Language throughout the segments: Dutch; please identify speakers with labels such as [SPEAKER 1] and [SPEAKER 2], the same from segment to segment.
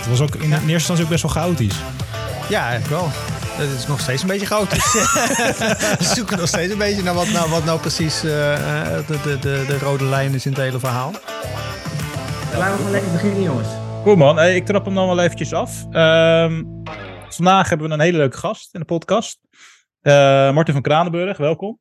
[SPEAKER 1] Het was ook in eerste instantie ook best wel chaotisch.
[SPEAKER 2] Ja, eigenlijk wel. Het is nog steeds een beetje chaotisch. we zoeken nog steeds een beetje naar wat nou, wat nou precies eh, eh, de, de, de, de rode lijn is in het hele verhaal.
[SPEAKER 3] Laten we gewoon lekker beginnen, jongens.
[SPEAKER 1] Cool man, Hey, ik trap hem dan wel eventjes af. Ehm, vandaag hebben we een hele leuke gast in de podcast. Eh Martin van Kranenburg, welkom.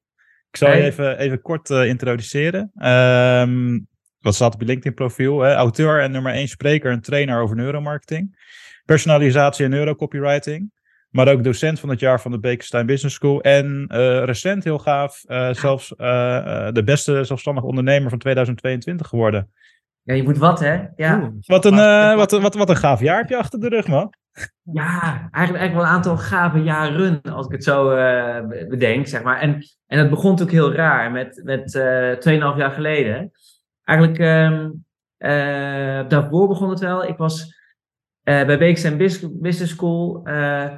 [SPEAKER 1] Ik zal je even, even kort introduceren. Ehm, wat staat op je LinkedIn profiel? Hè? Auteur en nummer 1 spreker en trainer over neuromarketing. Personalisatie en neurocopywriting. Maar ook docent van het jaar van de Bekenstein Business School. En eh, recent heel gaaf, eh, zelfs eh, eh, de beste zelfstandig ondernemer van 2022 geworden.
[SPEAKER 3] Ja, je moet wat, hè? Ja,
[SPEAKER 2] Oeh.
[SPEAKER 1] Wat een, eh, wat, een- wat, wat een gaaf jaar heb je achter de rug, man.
[SPEAKER 3] ja eigenlijk, eigenlijk wel een aantal gave jaren, als ik het zo eh, be- bedenk, zeg maar. En, en dat begon natuurlijk heel raar, met, met eh 2,5 jaar geleden. Eigenlijk, ehm eh, daarvoor begon het wel. Ik was eh, bij Bus- Business School eh,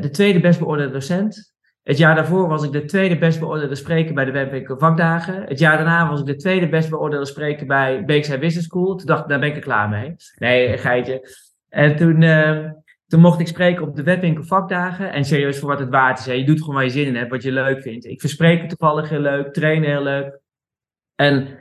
[SPEAKER 3] de tweede best beoordeelde docent. Het jaar daarvoor was ik de tweede best beoordeelde spreker bij de Webwinkel Vakdagen. Het jaar daarna was ik de tweede best beoordeelde spreker bij Beekstein Business School. Toen dacht ik, daar ben ik er klaar mee. Nee, geitje. En toen, eh, toen mocht ik spreken op de Webwinkel Vakdagen. En serieus voor wat het waard is. Hè. Je doet gewoon waar je zin in hebt, wat je leuk vindt. Ik verspreek toevallig heel leuk, trainen heel leuk. En,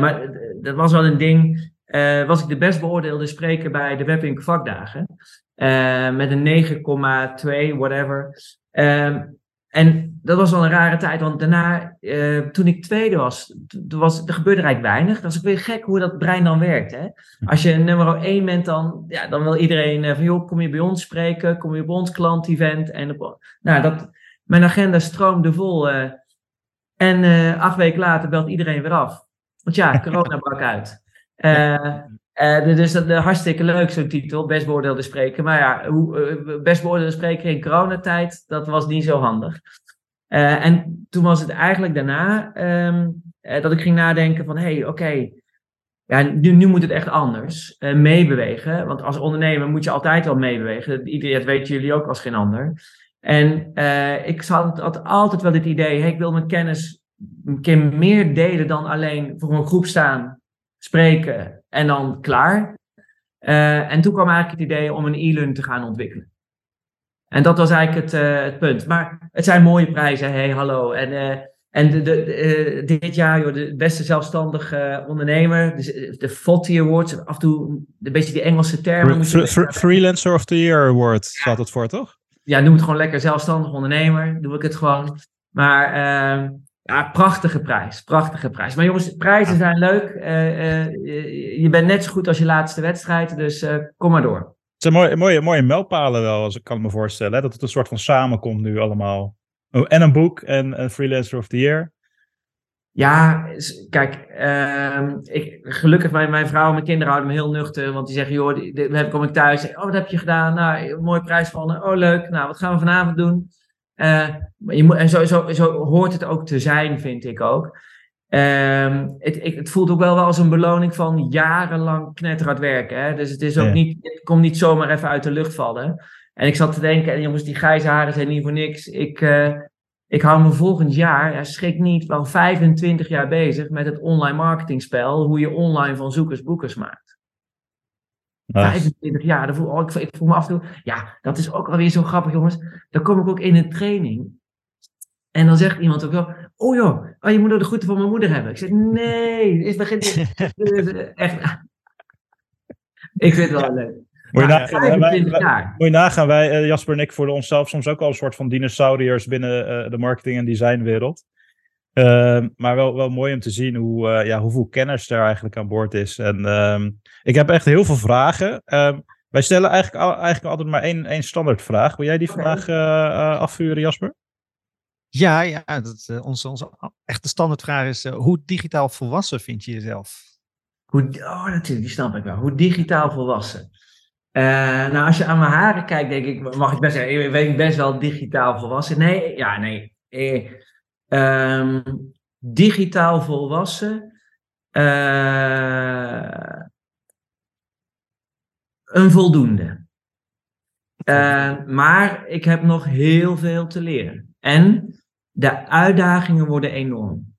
[SPEAKER 3] maar eh, dat was wel een ding. Eh, was ik de best beoordeelde spreker bij de Webwinkel Vakdagen. Eh, met een 9,2, whatever. Ehm, en dat was wel een rare tijd, want daarna, eh, toen ik tweede was, was, er gebeurde eigenlijk weinig. Dat is ook weer gek hoe dat brein dan werkt. Hè? Als je nummer 1 bent, dan, ja, dan wil iedereen eh, van, joh, kom je bij ons spreken, kom je bij ons klant-event. En nou, dat, mijn agenda stroomde vol. eh, en eh, acht weken later belt iedereen weer af. Want ja, corona brak uit. Eh, eh, dus dat is hartstikke leuk, zo'n titel, best beoordeelde spreker. Maar ja, hoe, eh, best beoordeelde spreker in coronatijd, dat was niet zo handig. En toen was het eigenlijk daarna ehm, eh, dat ik ging nadenken van, hé, hey, oké, ja, nu, nu moet het echt anders. Meebewegen, want als ondernemer moet je altijd wel meebewegen. Iedereen, dat weten jullie ook als geen ander. En ik had, had altijd wel dit idee, hey, ik wil mijn kennis een keer meer delen dan alleen voor een groep staan, spreken en dan klaar. Eh, en toen kwam eigenlijk het idee om een e-learning te gaan ontwikkelen. En dat was eigenlijk het, eh, het punt. Maar het zijn mooie prijzen, hey, hallo. En, eh, en de, de, de, dit jaar, joh, de beste zelfstandige ondernemer, dus, eh, de FOTI Awards, af en toe een beetje die Engelse termen.
[SPEAKER 1] Fre- Fre- Freelancer of the Year Award staat het voor, toch?
[SPEAKER 3] ja, noem het gewoon lekker zelfstandig ondernemer. Doe ik het gewoon. Maar ehm, ja, prachtige prijs. Prachtige prijs. Maar jongens, prijzen zijn leuk. Eh, eh, je- je bent net zo goed als je laatste wedstrijd. Dus eh, kom maar door.
[SPEAKER 1] Het zijn mooie, mooie, mooie mijlpalen wel, als ik kan me voorstellen. Hè? Dat het een soort van samenkomt nu allemaal. Oh, en een boek en een Freelancer of the Year.
[SPEAKER 3] Ja, kijk, ehm, ik, gelukkig mijn, mijn vrouw en mijn kinderen houden me heel nuchter. Want die zeggen, joh, dan kom ik thuis. Oh, wat heb je gedaan? Nou, mooie prijs gewonnen. Oh, leuk. Nou, wat gaan we vanavond doen? Maar je moet, en zo, zo, zo hoort het ook te zijn, vind ik ook. Ehm, het, ik, het voelt ook wel, wel als een beloning van jarenlang knetterhard werken. Hè? Dus het, is ook
[SPEAKER 1] Ja.
[SPEAKER 3] niet, het komt niet zomaar even uit de lucht vallen. En ik zat te denken, en jongens, die grijze haren zijn niet voor niks. Ik, eh, ik hou me volgend jaar, ja, schrik niet, wel 25 jaar bezig met het online marketingspel. Hoe je online van zoekers boekers maakt.
[SPEAKER 1] Nou,
[SPEAKER 3] 25 jaar. Voel, oh, ik, ik voel me af en toe. Ja, dat is ook alweer zo grappig, jongens. Dan kom ik ook in een training. En dan zegt iemand ook wel. Oh joh, oh, je moet ook de groeten van mijn moeder hebben. Ik zeg, nee, is begint echt. Ik vind het wel leuk.
[SPEAKER 1] moet, je
[SPEAKER 3] Maar
[SPEAKER 1] nagaan, wij- wij-
[SPEAKER 3] 25 jaar.
[SPEAKER 1] moet je nagaan, wij, eh, Jasper en ik, voelen onszelf soms ook al een soort van dinosauriërs binnen eh, de marketing- en designwereld. Ehm, maar wel, wel mooi om te zien hoe, eh, ja, hoeveel kennis er eigenlijk aan boord is. En ehm, ik heb echt heel veel vragen. Ehm, wij stellen eigenlijk, al- eigenlijk altijd maar één, één standaardvraag. Wil jij die vandaag eh, eh, afvuren, Jasper?
[SPEAKER 2] Ja, ja dat, onze, onze echte standaardvraag is, hoe digitaal volwassen vind je jezelf?
[SPEAKER 3] Hoe, oh, natuurlijk, die snap ik wel. Hoe digitaal volwassen. Uh, nou, als je aan mijn haren kijkt, denk ik, mag ik best zeggen, ik ben best wel digitaal volwassen. Nee, ja, nee. Eh, digitaal volwassen. Uh, een voldoende. Uh, maar ik heb nog heel veel te leren. En de uitdagingen worden enorm.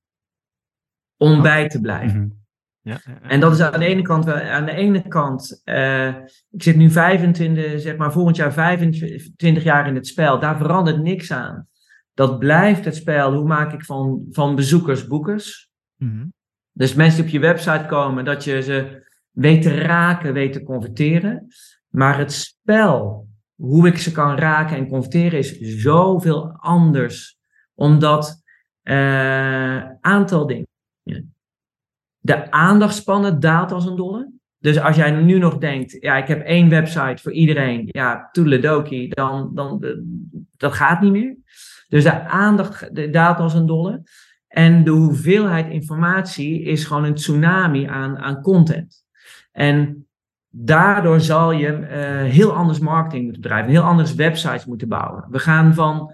[SPEAKER 3] Om bij te blijven. Mhm. Ja, en dat is aan de ene kant, aan de ene kant, uh, ik zit nu 25, zeg maar volgend jaar 25 jaar in het spel, daar verandert niks aan. Dat blijft het spel, hoe maak ik van, van bezoekers boekers? Mm Dus mensen die op je website komen, dat je ze weet te raken, weet te converteren. Maar het spel, hoe ik ze kan raken en converteren, is zoveel anders. Omdat uh, aantal dingen. De aandachtspannen daalt als een dolle. Dus als jij nu nog denkt, ja, ik heb één website voor iedereen, ja, toedeledokie, dan, dan, dat gaat niet meer. Dus de aandacht daalt als een dolle. En de hoeveelheid informatie is gewoon een tsunami aan, aan content. En daardoor zal je uh, heel anders marketing moeten bedrijven, heel anders websites moeten bouwen. We gaan van,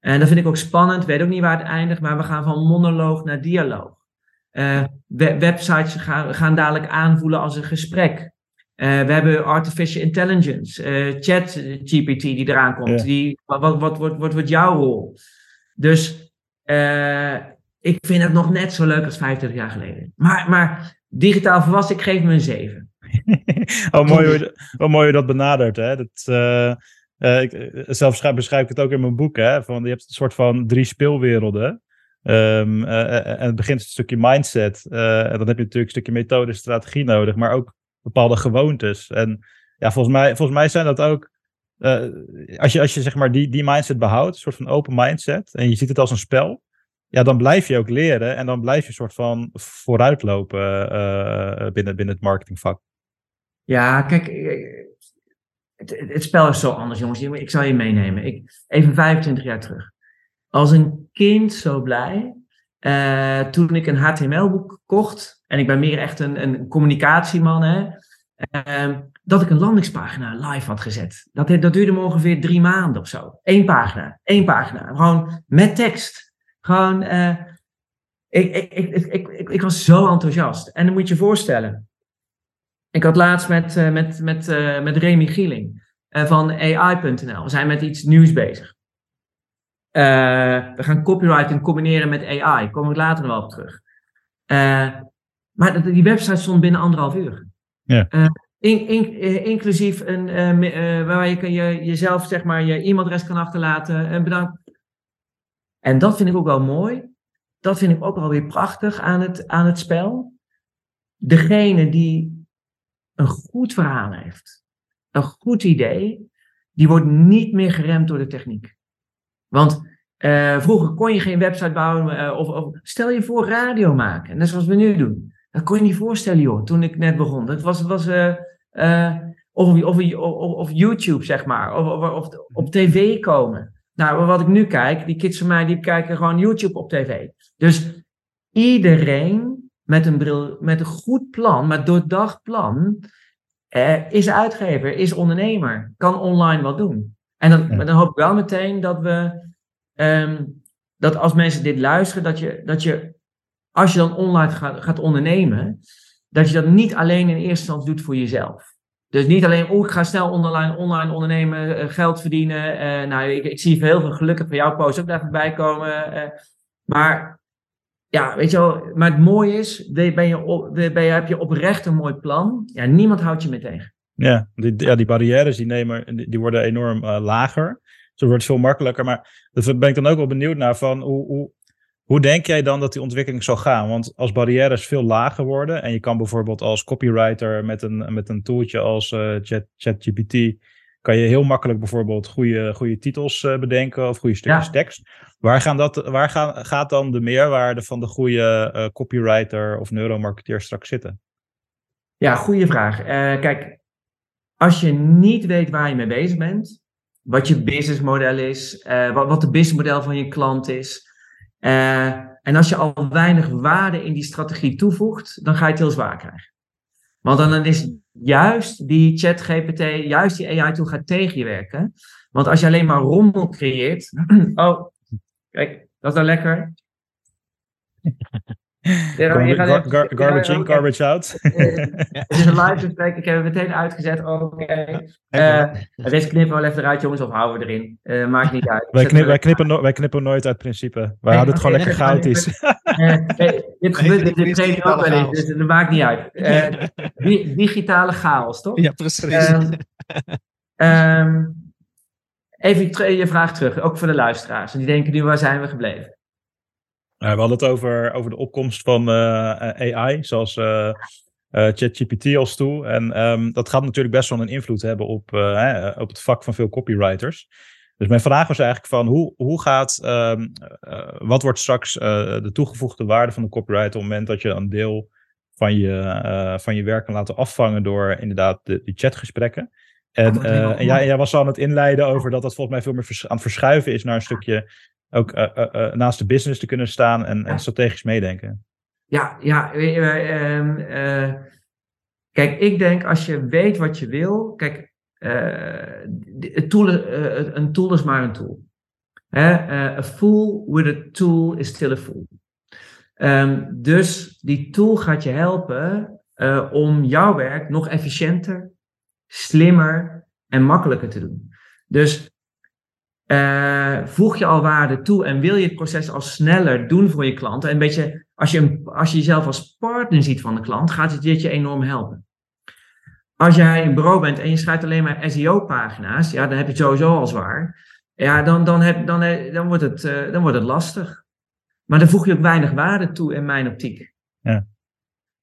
[SPEAKER 3] en dat vind ik ook spannend, weet ook niet waar het eindigt, maar we gaan van monoloog naar dialoog. Uh, websites gaan, gaan dadelijk aanvoelen als een gesprek. Uh, we hebben artificial intelligence, uh, chat GPT die eraan komt. Die, wat, wat, wat, wat, wat wordt jouw rol? Dus ik vind het nog net zo leuk als 25 jaar geleden. Maar, maar digitaal volwassen, ik geef me een 7.
[SPEAKER 1] oh, mooi hoe, je, oh, mooi hoe dat benadert. Hè? Dat, ik, zelf beschrijf ik het ook in mijn boek. Hè? Van, je hebt een soort van drie speelwerelden. Um, en het begint een stukje mindset. en dan heb je natuurlijk een stukje methode, strategie nodig. Maar ook bepaalde gewoontes. En ja, volgens mij, volgens mij zijn dat ook... als je, als je zeg maar die, die mindset behoudt, een soort van open mindset. En je ziet het als een spel ja, dan blijf je ook leren en dan blijf je een soort van vooruitlopen uh, binnen, binnen het marketingvak.
[SPEAKER 3] Ja, kijk, eh, het, het, spel is zo anders, jongens. Ik zal je meenemen. Ik, even 25 jaar terug. Als een kind zo blij. Toen ik een HTML-boek kocht, en ik ben meer echt een, een communicatieman, hè, uh, dat ik een landingspagina live had gezet. Dat, dat duurde ongeveer drie maanden of zo. Eén pagina, één pagina. Gewoon met tekst. Gewoon, uh, ik, ik, ik, ik, ik, was zo enthousiast. En dan moet je je voorstellen. Ik had laatst met, uh, met, met, uh, met Remy Gieling van AI.nl. We zijn met iets nieuws bezig. we gaan copywriting combineren met AI. Daar kom ik later nog wel op terug. Maar die website stond binnen anderhalf uur. Ja. In, in, inclusief een, waar je, kan je jezelf zeg maar, je e-mailadres kan achterlaten. En bedankt en dat vind ik ook wel mooi. Dat vind ik ook wel weer prachtig aan het, aan het spel. Degene die een goed verhaal heeft, een goed idee, die wordt niet meer geremd door de techniek. Want uh, vroeger kon je geen website bouwen uh, of, of, stel je voor radio maken, net zoals we nu doen. Dat kon je niet voorstellen, joh, toen ik net begon. Dat was, was uh, of, of, of, of, YouTube, zeg maar, of, of op tv komen. Nou, wat ik nu kijk, die kids van mij, die kijken gewoon YouTube op tv. Dus iedereen met een, bril, met een goed plan, met doordacht plan, eh, is uitgever, is ondernemer, kan online wat doen. En dan, dan hoop ik wel meteen dat we, um, dat als mensen dit luisteren, dat je, dat je als je dan online gaat, gaat ondernemen, dat je dat niet alleen in eerste instantie doet voor jezelf. Dus niet alleen, oh, ik ga snel online, online ondernemen, uh, geld verdienen. Uh, nou, ik, ik, zie heel veel gelukkig van jouw post ook daar voorbij komen. Uh, maar ja, weet je wel, maar het mooie is, ben je ben je, heb je oprecht een mooi plan. Ja, niemand houdt je meer tegen.
[SPEAKER 1] Ja, die, ja, die barrières die, nemen, die, worden enorm lager. Zo wordt het veel makkelijker. Maar daar ben ik dan ook wel benieuwd naar van hoe, hoe, hoe denk jij dan dat die ontwikkeling zal gaan? Want als barrières veel lager worden en je kan bijvoorbeeld als copywriter met een, met een tooltje als uh, ChatGPT, kan je heel makkelijk bijvoorbeeld goede, goede titels uh, bedenken of goede stukjes tekst. Waar, gaan dat, waar gaan, gaat dan de meerwaarde van de goede uh, copywriter of neuromarketeer straks zitten?
[SPEAKER 3] Ja, goede vraag. kijk, als je niet weet waar je mee bezig bent, wat je businessmodel is, wat, wat de businessmodel van je klant is, uh, en als je al weinig waarde in die strategie toevoegt, dan ga je het heel zwaar krijgen. Want dan is juist die chat GPT, juist die AI tool gaat tegen je werken. Want als je alleen maar rommel creëert. Oh, kijk, dat is dan lekker.
[SPEAKER 1] Garbage in, garbage out.
[SPEAKER 3] Het is een live gesprek. Ik heb het meteen uitgezet. Oké. Uh, deze knippen we wel even eruit, jongens, of houden we erin. Uh, maakt niet uit.
[SPEAKER 1] Wij, knip, wij, knippen no wij knippen nooit uit principe. Wij houden het gewoon lekker chaotisch.
[SPEAKER 3] dit gebeurt in de training ook wel eens, dus dat maakt niet uit. Uh, digitale chaos, toch?
[SPEAKER 2] Ja, precies.
[SPEAKER 3] Um, even je vraag terug, ook voor de luisteraars. En die denken nu, waar zijn we gebleven?
[SPEAKER 1] We hadden het over, over de opkomst van uh, AI, zoals ChatGPT als tool. En um, dat gaat natuurlijk best wel een invloed hebben op, op het vak van veel copywriters. Dus mijn vraag was eigenlijk van hoe, hoe gaat, um, wat wordt straks de toegevoegde waarde van de copywriter op het moment dat je een deel van je, van je werk kan laten afvangen door inderdaad de, die chatgesprekken. En, en jij, jij was al aan het inleiden over dat dat volgens mij veel meer aan het verschuiven is naar een stukje ook uh, uh, naast de business te kunnen staan en, en strategisch meedenken.
[SPEAKER 3] Ja, ja. Ehm, kijk, ik denk als je weet wat je wil. Kijk, het tool, een tool is maar een tool. a fool with a tool is still a fool. Um, dus die tool gaat je helpen om jouw werk nog efficiënter, slimmer en makkelijker te doen. Dus uh, voeg je al waarde toe en wil je het proces al sneller doen voor je klanten? En een beetje, als je, als je jezelf als partner ziet van de klant, gaat het dit je enorm helpen. Als jij een bureau bent en je schrijft alleen maar SEO-pagina's, ja, dan heb je het sowieso al zwaar. Ja, dan, dan, heb, dan, dan, wordt het, uh, dan wordt het lastig. Maar dan voeg je ook weinig waarde toe in mijn optiek.
[SPEAKER 1] Ja.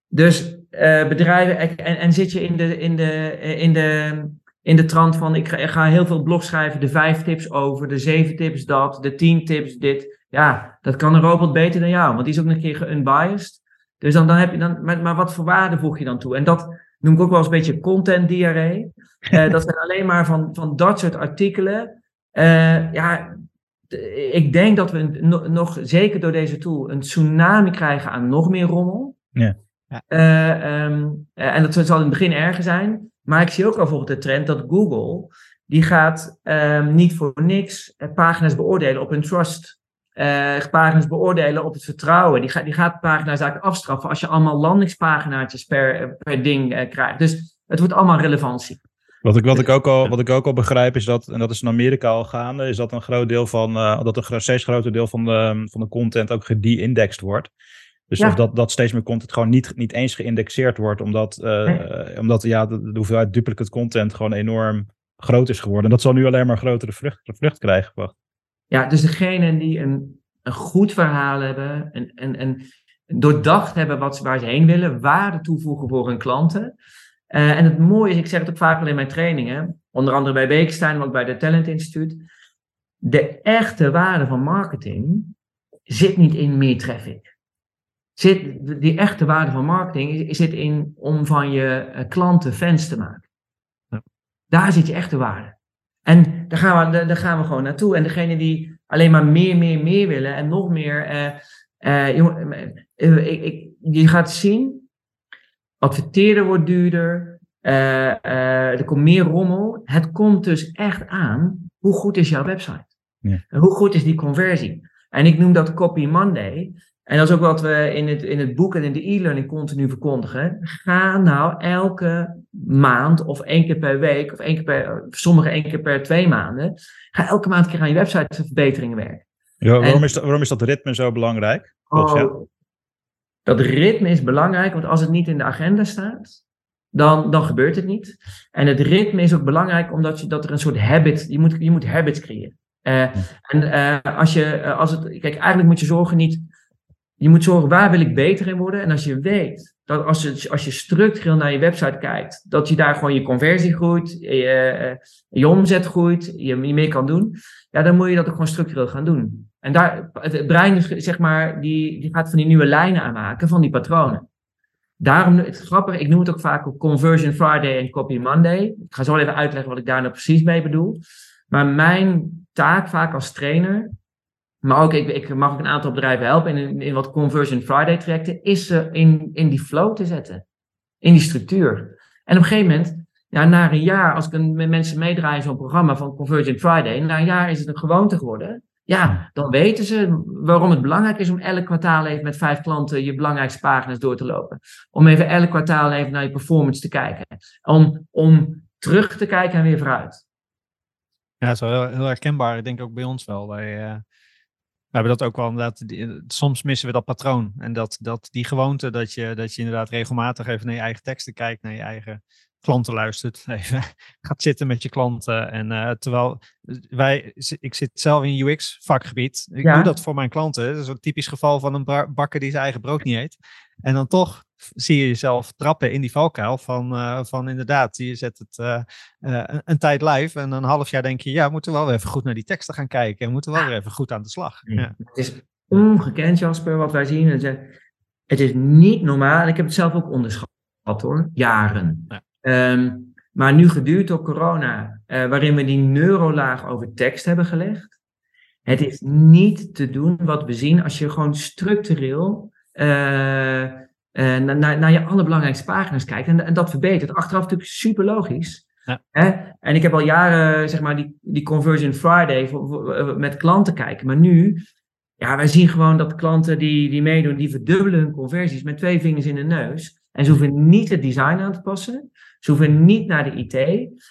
[SPEAKER 3] Dus uh, bedrijven, en, en zit je in de, in de, in de in de trant van ik ga, ik ga, heel veel blogs schrijven, de vijf tips over, de zeven tips dat, de tien tips dit. Ja, dat kan een robot beter dan jou, want die is ook een keer unbiased. Dus dan, dan heb je dan, maar, maar wat voor waarde voeg je dan toe? En dat noem ik ook wel eens een beetje content diarree. Uh, dat zijn alleen maar van, van dat soort artikelen. Uh, ja, ik denk dat we nog, zeker door deze tool, een tsunami krijgen aan nog meer rommel.
[SPEAKER 1] Ja.
[SPEAKER 3] Uh, um, en dat zal in het begin erger zijn. Maar ik zie ook al bijvoorbeeld de trend dat Google, die gaat um, niet voor niks eh, pagina's beoordelen op hun trust. Uh, pagina's beoordelen op het vertrouwen. Die, gaat die gaat pagina's eigenlijk afstraffen als je allemaal landingspaginaatjes per, per ding uh, krijgt. Dus het wordt allemaal relevantie.
[SPEAKER 1] Wat ik, wat, ik ook al, wat ik ook al begrijp is dat, en dat is in Amerika al gaande, is dat een groot deel van, uh, dat een steeds groter deel van de, van de content ook gede-indexed wordt. Dus of dat, dat steeds meer content gewoon niet, niet eens geïndexeerd wordt, omdat, uh, omdat ja, de, de, hoeveelheid duplicate content gewoon enorm groot is geworden. En dat zal nu alleen maar grotere vlucht, vlucht krijgen. Wacht.
[SPEAKER 3] Ja, dus degenen die een, een goed verhaal hebben en, en, en doordacht hebben wat, waar ze heen willen, waarde toevoegen voor hun klanten. Uh, en het mooie is, ik zeg het ook vaak al in mijn trainingen, onder andere bij Beekstein, maar ook bij de Talent Instituut. De echte waarde van marketing zit niet in meer traffic zit die echte waarde van marketing zit in om van je eh, klanten fans te maken. Daar zit je echte waarde. En daar gaan, we, daar gaan we gewoon naartoe. En degene die alleen maar meer, meer, meer willen en nog meer. Uh, uh, jongen, ik, ik, je gaat zien, adverteren wordt duurder. er komt meer rommel. Het komt dus echt aan. Hoe goed is jouw website?
[SPEAKER 1] Ja.
[SPEAKER 3] hoe goed is die conversie? En ik noem dat Copy Monday. En dat is ook wat we in het, in het boek en in de e-learning continu verkondigen. Ga nou elke maand of één keer per week, of één keer per, sommige één keer per twee maanden, ga elke maand een keer aan je website verbeteringen werken.
[SPEAKER 1] Ja, waarom, is dat, waarom is dat ritme zo belangrijk?
[SPEAKER 3] Oh, dat ritme is belangrijk, want als het niet in de agenda staat, dan, dan gebeurt het niet. En het ritme is ook belangrijk omdat je, dat er een soort habit, je moet, je moet habits creëren. Uh, en uh, als je, uh, als het, kijk, eigenlijk moet je zorgen niet je moet zorgen, waar wil ik beter in worden? En als je weet dat als je, als je structureel naar je website kijkt, dat je daar gewoon je conversie groeit, je, eh, je omzet groeit, je, meer kan doen, ja, dan moet je dat ook gewoon structureel gaan doen. En daar, het, brein zeg maar, die, die gaat van die nieuwe lijnen aanmaken, van die patronen. Daarom, het grappig, ik noem het ook vaak Conversion Friday en Copy Monday. Ik ga zo even uitleggen wat ik daar nou precies mee bedoel. Maar mijn taak vaak als trainer maar ook, ik, ik mag ook een aantal bedrijven helpen in, in wat Conversion Friday trajecten, is ze in, in die flow te zetten. in die structuur. En op een gegeven moment, ja, na een jaar, als ik een, met mensen meedraai in zo'n programma van Convergent Friday, na een jaar is het een gewoonte geworden. Ja, dan weten ze waarom het belangrijk is om elk kwartaal even met vijf klanten je belangrijkste pagina's door te lopen. Om even elk kwartaal even naar je performance te kijken. Om, om terug te kijken en weer vooruit.
[SPEAKER 2] Ja, dat is wel heel, heel herkenbaar. Ik denk ook bij ons wel. Wij, uh, we hebben dat ook wel inderdaad. Die, soms missen we dat patroon. En dat, dat die gewoonte dat je, dat je inderdaad regelmatig even naar je eigen teksten kijkt, naar je eigen klanten luistert, even gaat zitten met je klanten. En uh, terwijl wij, ik zit zelf in UX vakgebied. Ik doe dat voor mijn klanten. Dat is een typisch geval van een bakker die zijn eigen brood niet eet. En dan toch zie je jezelf trappen in die valkuil van, uh, van inderdaad, je zet het uh, een, een, tijd live en een half jaar denk je, ja, we moeten wel weer even goed naar die teksten gaan kijken en moeten wel weer even goed aan de slag. Ja.
[SPEAKER 3] Het is ongekend, Jasper, wat wij zien. Het is niet normaal. En ik heb het zelf ook onderschat hoor, jaren. Ja. Um, maar nu geduurd door corona, uh, waarin we die neurolaag over tekst hebben gelegd. Het is niet te doen wat we zien als je gewoon structureel uh, uh, naar, naar je allerbelangrijkste pagina's kijkt. En, en dat verbetert. Achteraf natuurlijk super logisch. Ja. Hè? En ik heb al jaren, zeg maar, die, die Conversion Friday voor, voor, met klanten kijken. Maar nu, ja, wij zien gewoon dat klanten die, die meedoen, die verdubbelen hun conversies met twee vingers in de neus. En ze hoeven niet het design aan te passen. Ze hoeven niet naar de IT,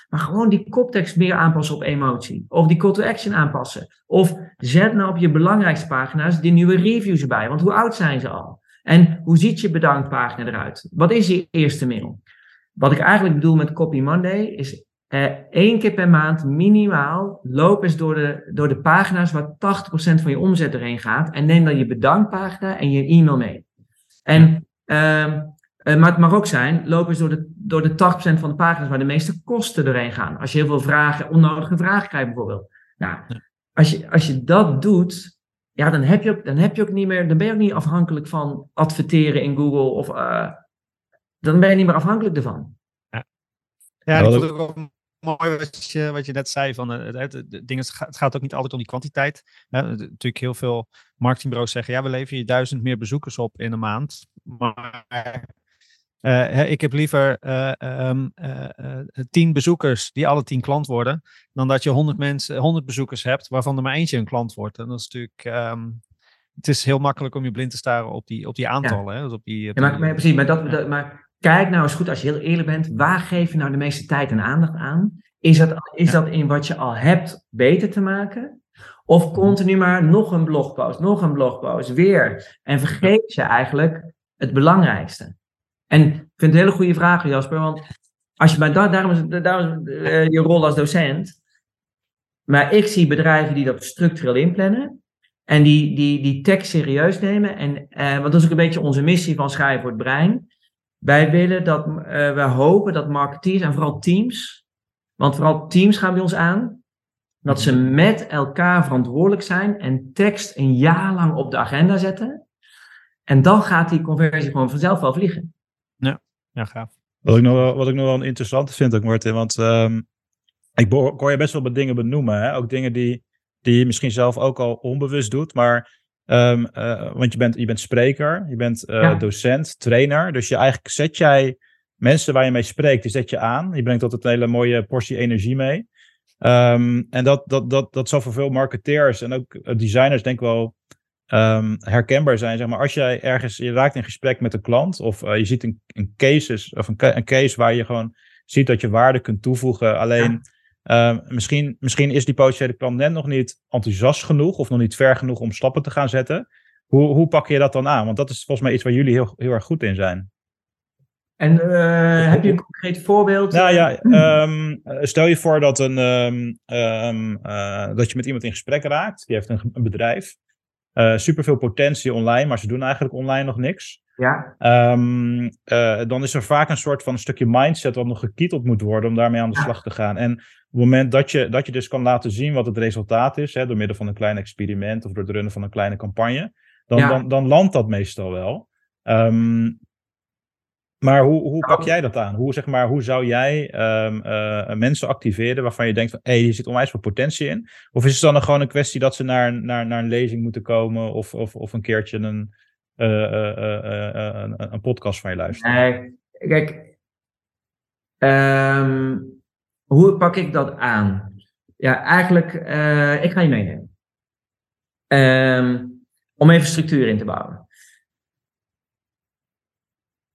[SPEAKER 3] maar gewoon die koptekst meer aanpassen op emotie. Of die call to action aanpassen. Of zet nou op je belangrijkste pagina's die nieuwe reviews erbij. Want hoe oud zijn ze al? En hoe ziet je bedankpagina eruit? Wat is je eerste mail? Wat ik eigenlijk bedoel met Copy Monday is eh, één keer per maand minimaal loop eens door de, door de pagina's waar 80% van je omzet erheen gaat. En neem dan je bedankpagina en je e-mail mee. En ehm, uh, maar het mag ook zijn, loop eens door de, door de 80% van de pagina's waar de meeste kosten doorheen gaan. Als je heel veel vragen, onnodige vragen krijgt bijvoorbeeld. Nou, als, je, als je dat doet, ja, dan heb, je ook, dan heb je ook niet meer, dan ben je ook niet afhankelijk van adverteren in Google of uh, dan ben je niet meer afhankelijk ervan.
[SPEAKER 2] Ja, ja ik vond het ook mooi wat je, wat je net zei. Van, uh, het, het, het, het, gaat ook niet altijd om die kwantiteit. Uh, natuurlijk heel veel marketingbureaus zeggen, ja, we leveren je duizend meer bezoekers op in een maand. Maar uh, ik heb liever uh, um, uh, tien bezoekers die alle tien klant worden, dan dat je honderd mensen, honderd bezoekers hebt waarvan er maar eentje een klant wordt. En dat is natuurlijk, um, het is heel makkelijk om je blind te staren op die, op die aantallen. Ja. Hè? Dus op die,
[SPEAKER 3] ja, maar, maar, precies, maar, dat, dat, maar kijk nou eens goed, als je heel eerlijk bent, waar geef je nou de meeste tijd en aandacht aan? Is dat, is ja. dat in wat je al hebt beter te maken? Of continu maar nog een blogpost, nog een blogpost, weer. En vergeet je eigenlijk het belangrijkste. En ik vind het een hele goede vraag, Jasper. Want als je bij dat, daarom is, uh, je rol als docent. Maar ik zie bedrijven die dat structureel inplannen. En die, die, die tekst serieus nemen. En, uh, want dat is ook een beetje onze missie van Schrijven voor het Brein. Wij willen dat, uh, we hopen dat marketeers en vooral teams. Want vooral teams gaan bij ons aan. Dat ze met elkaar verantwoordelijk zijn en tekst een jaar lang op de agenda zetten. En dan gaat die conversie gewoon vanzelf wel vliegen.
[SPEAKER 2] Ja, gaaf.
[SPEAKER 1] Wat ik nog wel, wat ik nog wel interessant vind ook, Martin, want um, ik hoor je best wel wat dingen benoemen. Hè? Ook dingen die, die je misschien zelf ook al onbewust doet, maar um, uh, want je bent, je bent spreker, je bent uh, ja. docent, trainer, dus je eigenlijk zet jij mensen waar je mee spreekt, die zet je aan. Je brengt altijd een hele mooie portie energie mee. Um, en dat, dat, dat, dat zal voor veel marketeers en ook designers denk ik wel um, herkenbaar zijn. Zeg maar, als jij ergens, je raakt in gesprek met een klant of uh, je ziet een, een, cases, of een, een, case waar je gewoon ziet dat je waarde kunt toevoegen. Alleen ja. uh, misschien, misschien is die potentiële klant net nog niet enthousiast genoeg of nog niet ver genoeg om stappen te gaan zetten. Hoe, hoe pak je dat dan aan? Want dat is volgens mij iets waar jullie heel, heel erg goed in zijn.
[SPEAKER 3] En uh, heb je een concreet voorbeeld?
[SPEAKER 1] Nou ja, um, stel je voor dat, een, um, um, uh, dat je met iemand in gesprek raakt. Die heeft een, een bedrijf. Uh, superveel potentie online, maar ze doen eigenlijk online nog niks.
[SPEAKER 3] Ja.
[SPEAKER 1] Um, uh, dan is er vaak een soort van een stukje mindset wat nog gekieteld moet worden om daarmee aan de slag te gaan. En op het moment dat je, dat je dus kan laten zien wat het resultaat is, hè, door middel van een klein experiment of door het runnen van een kleine campagne, dan, ja. dan, dan landt dat meestal wel. Um, maar hoe, hoe pak jij dat aan? Hoe, zeg maar, hoe zou jij um, uh, mensen activeren waarvan je denkt van hé, hey, hier zit onwijs veel potentie in? Of is het dan gewoon een kwestie dat ze naar, naar, naar een lezing moeten komen of, of, of een keertje een, uh, uh, een, een podcast van je luisteren?
[SPEAKER 3] Nee, kijk, ehm, hoe pak ik dat aan? Ja, eigenlijk, ik ga je meenemen. Um, om even structuur in te bouwen.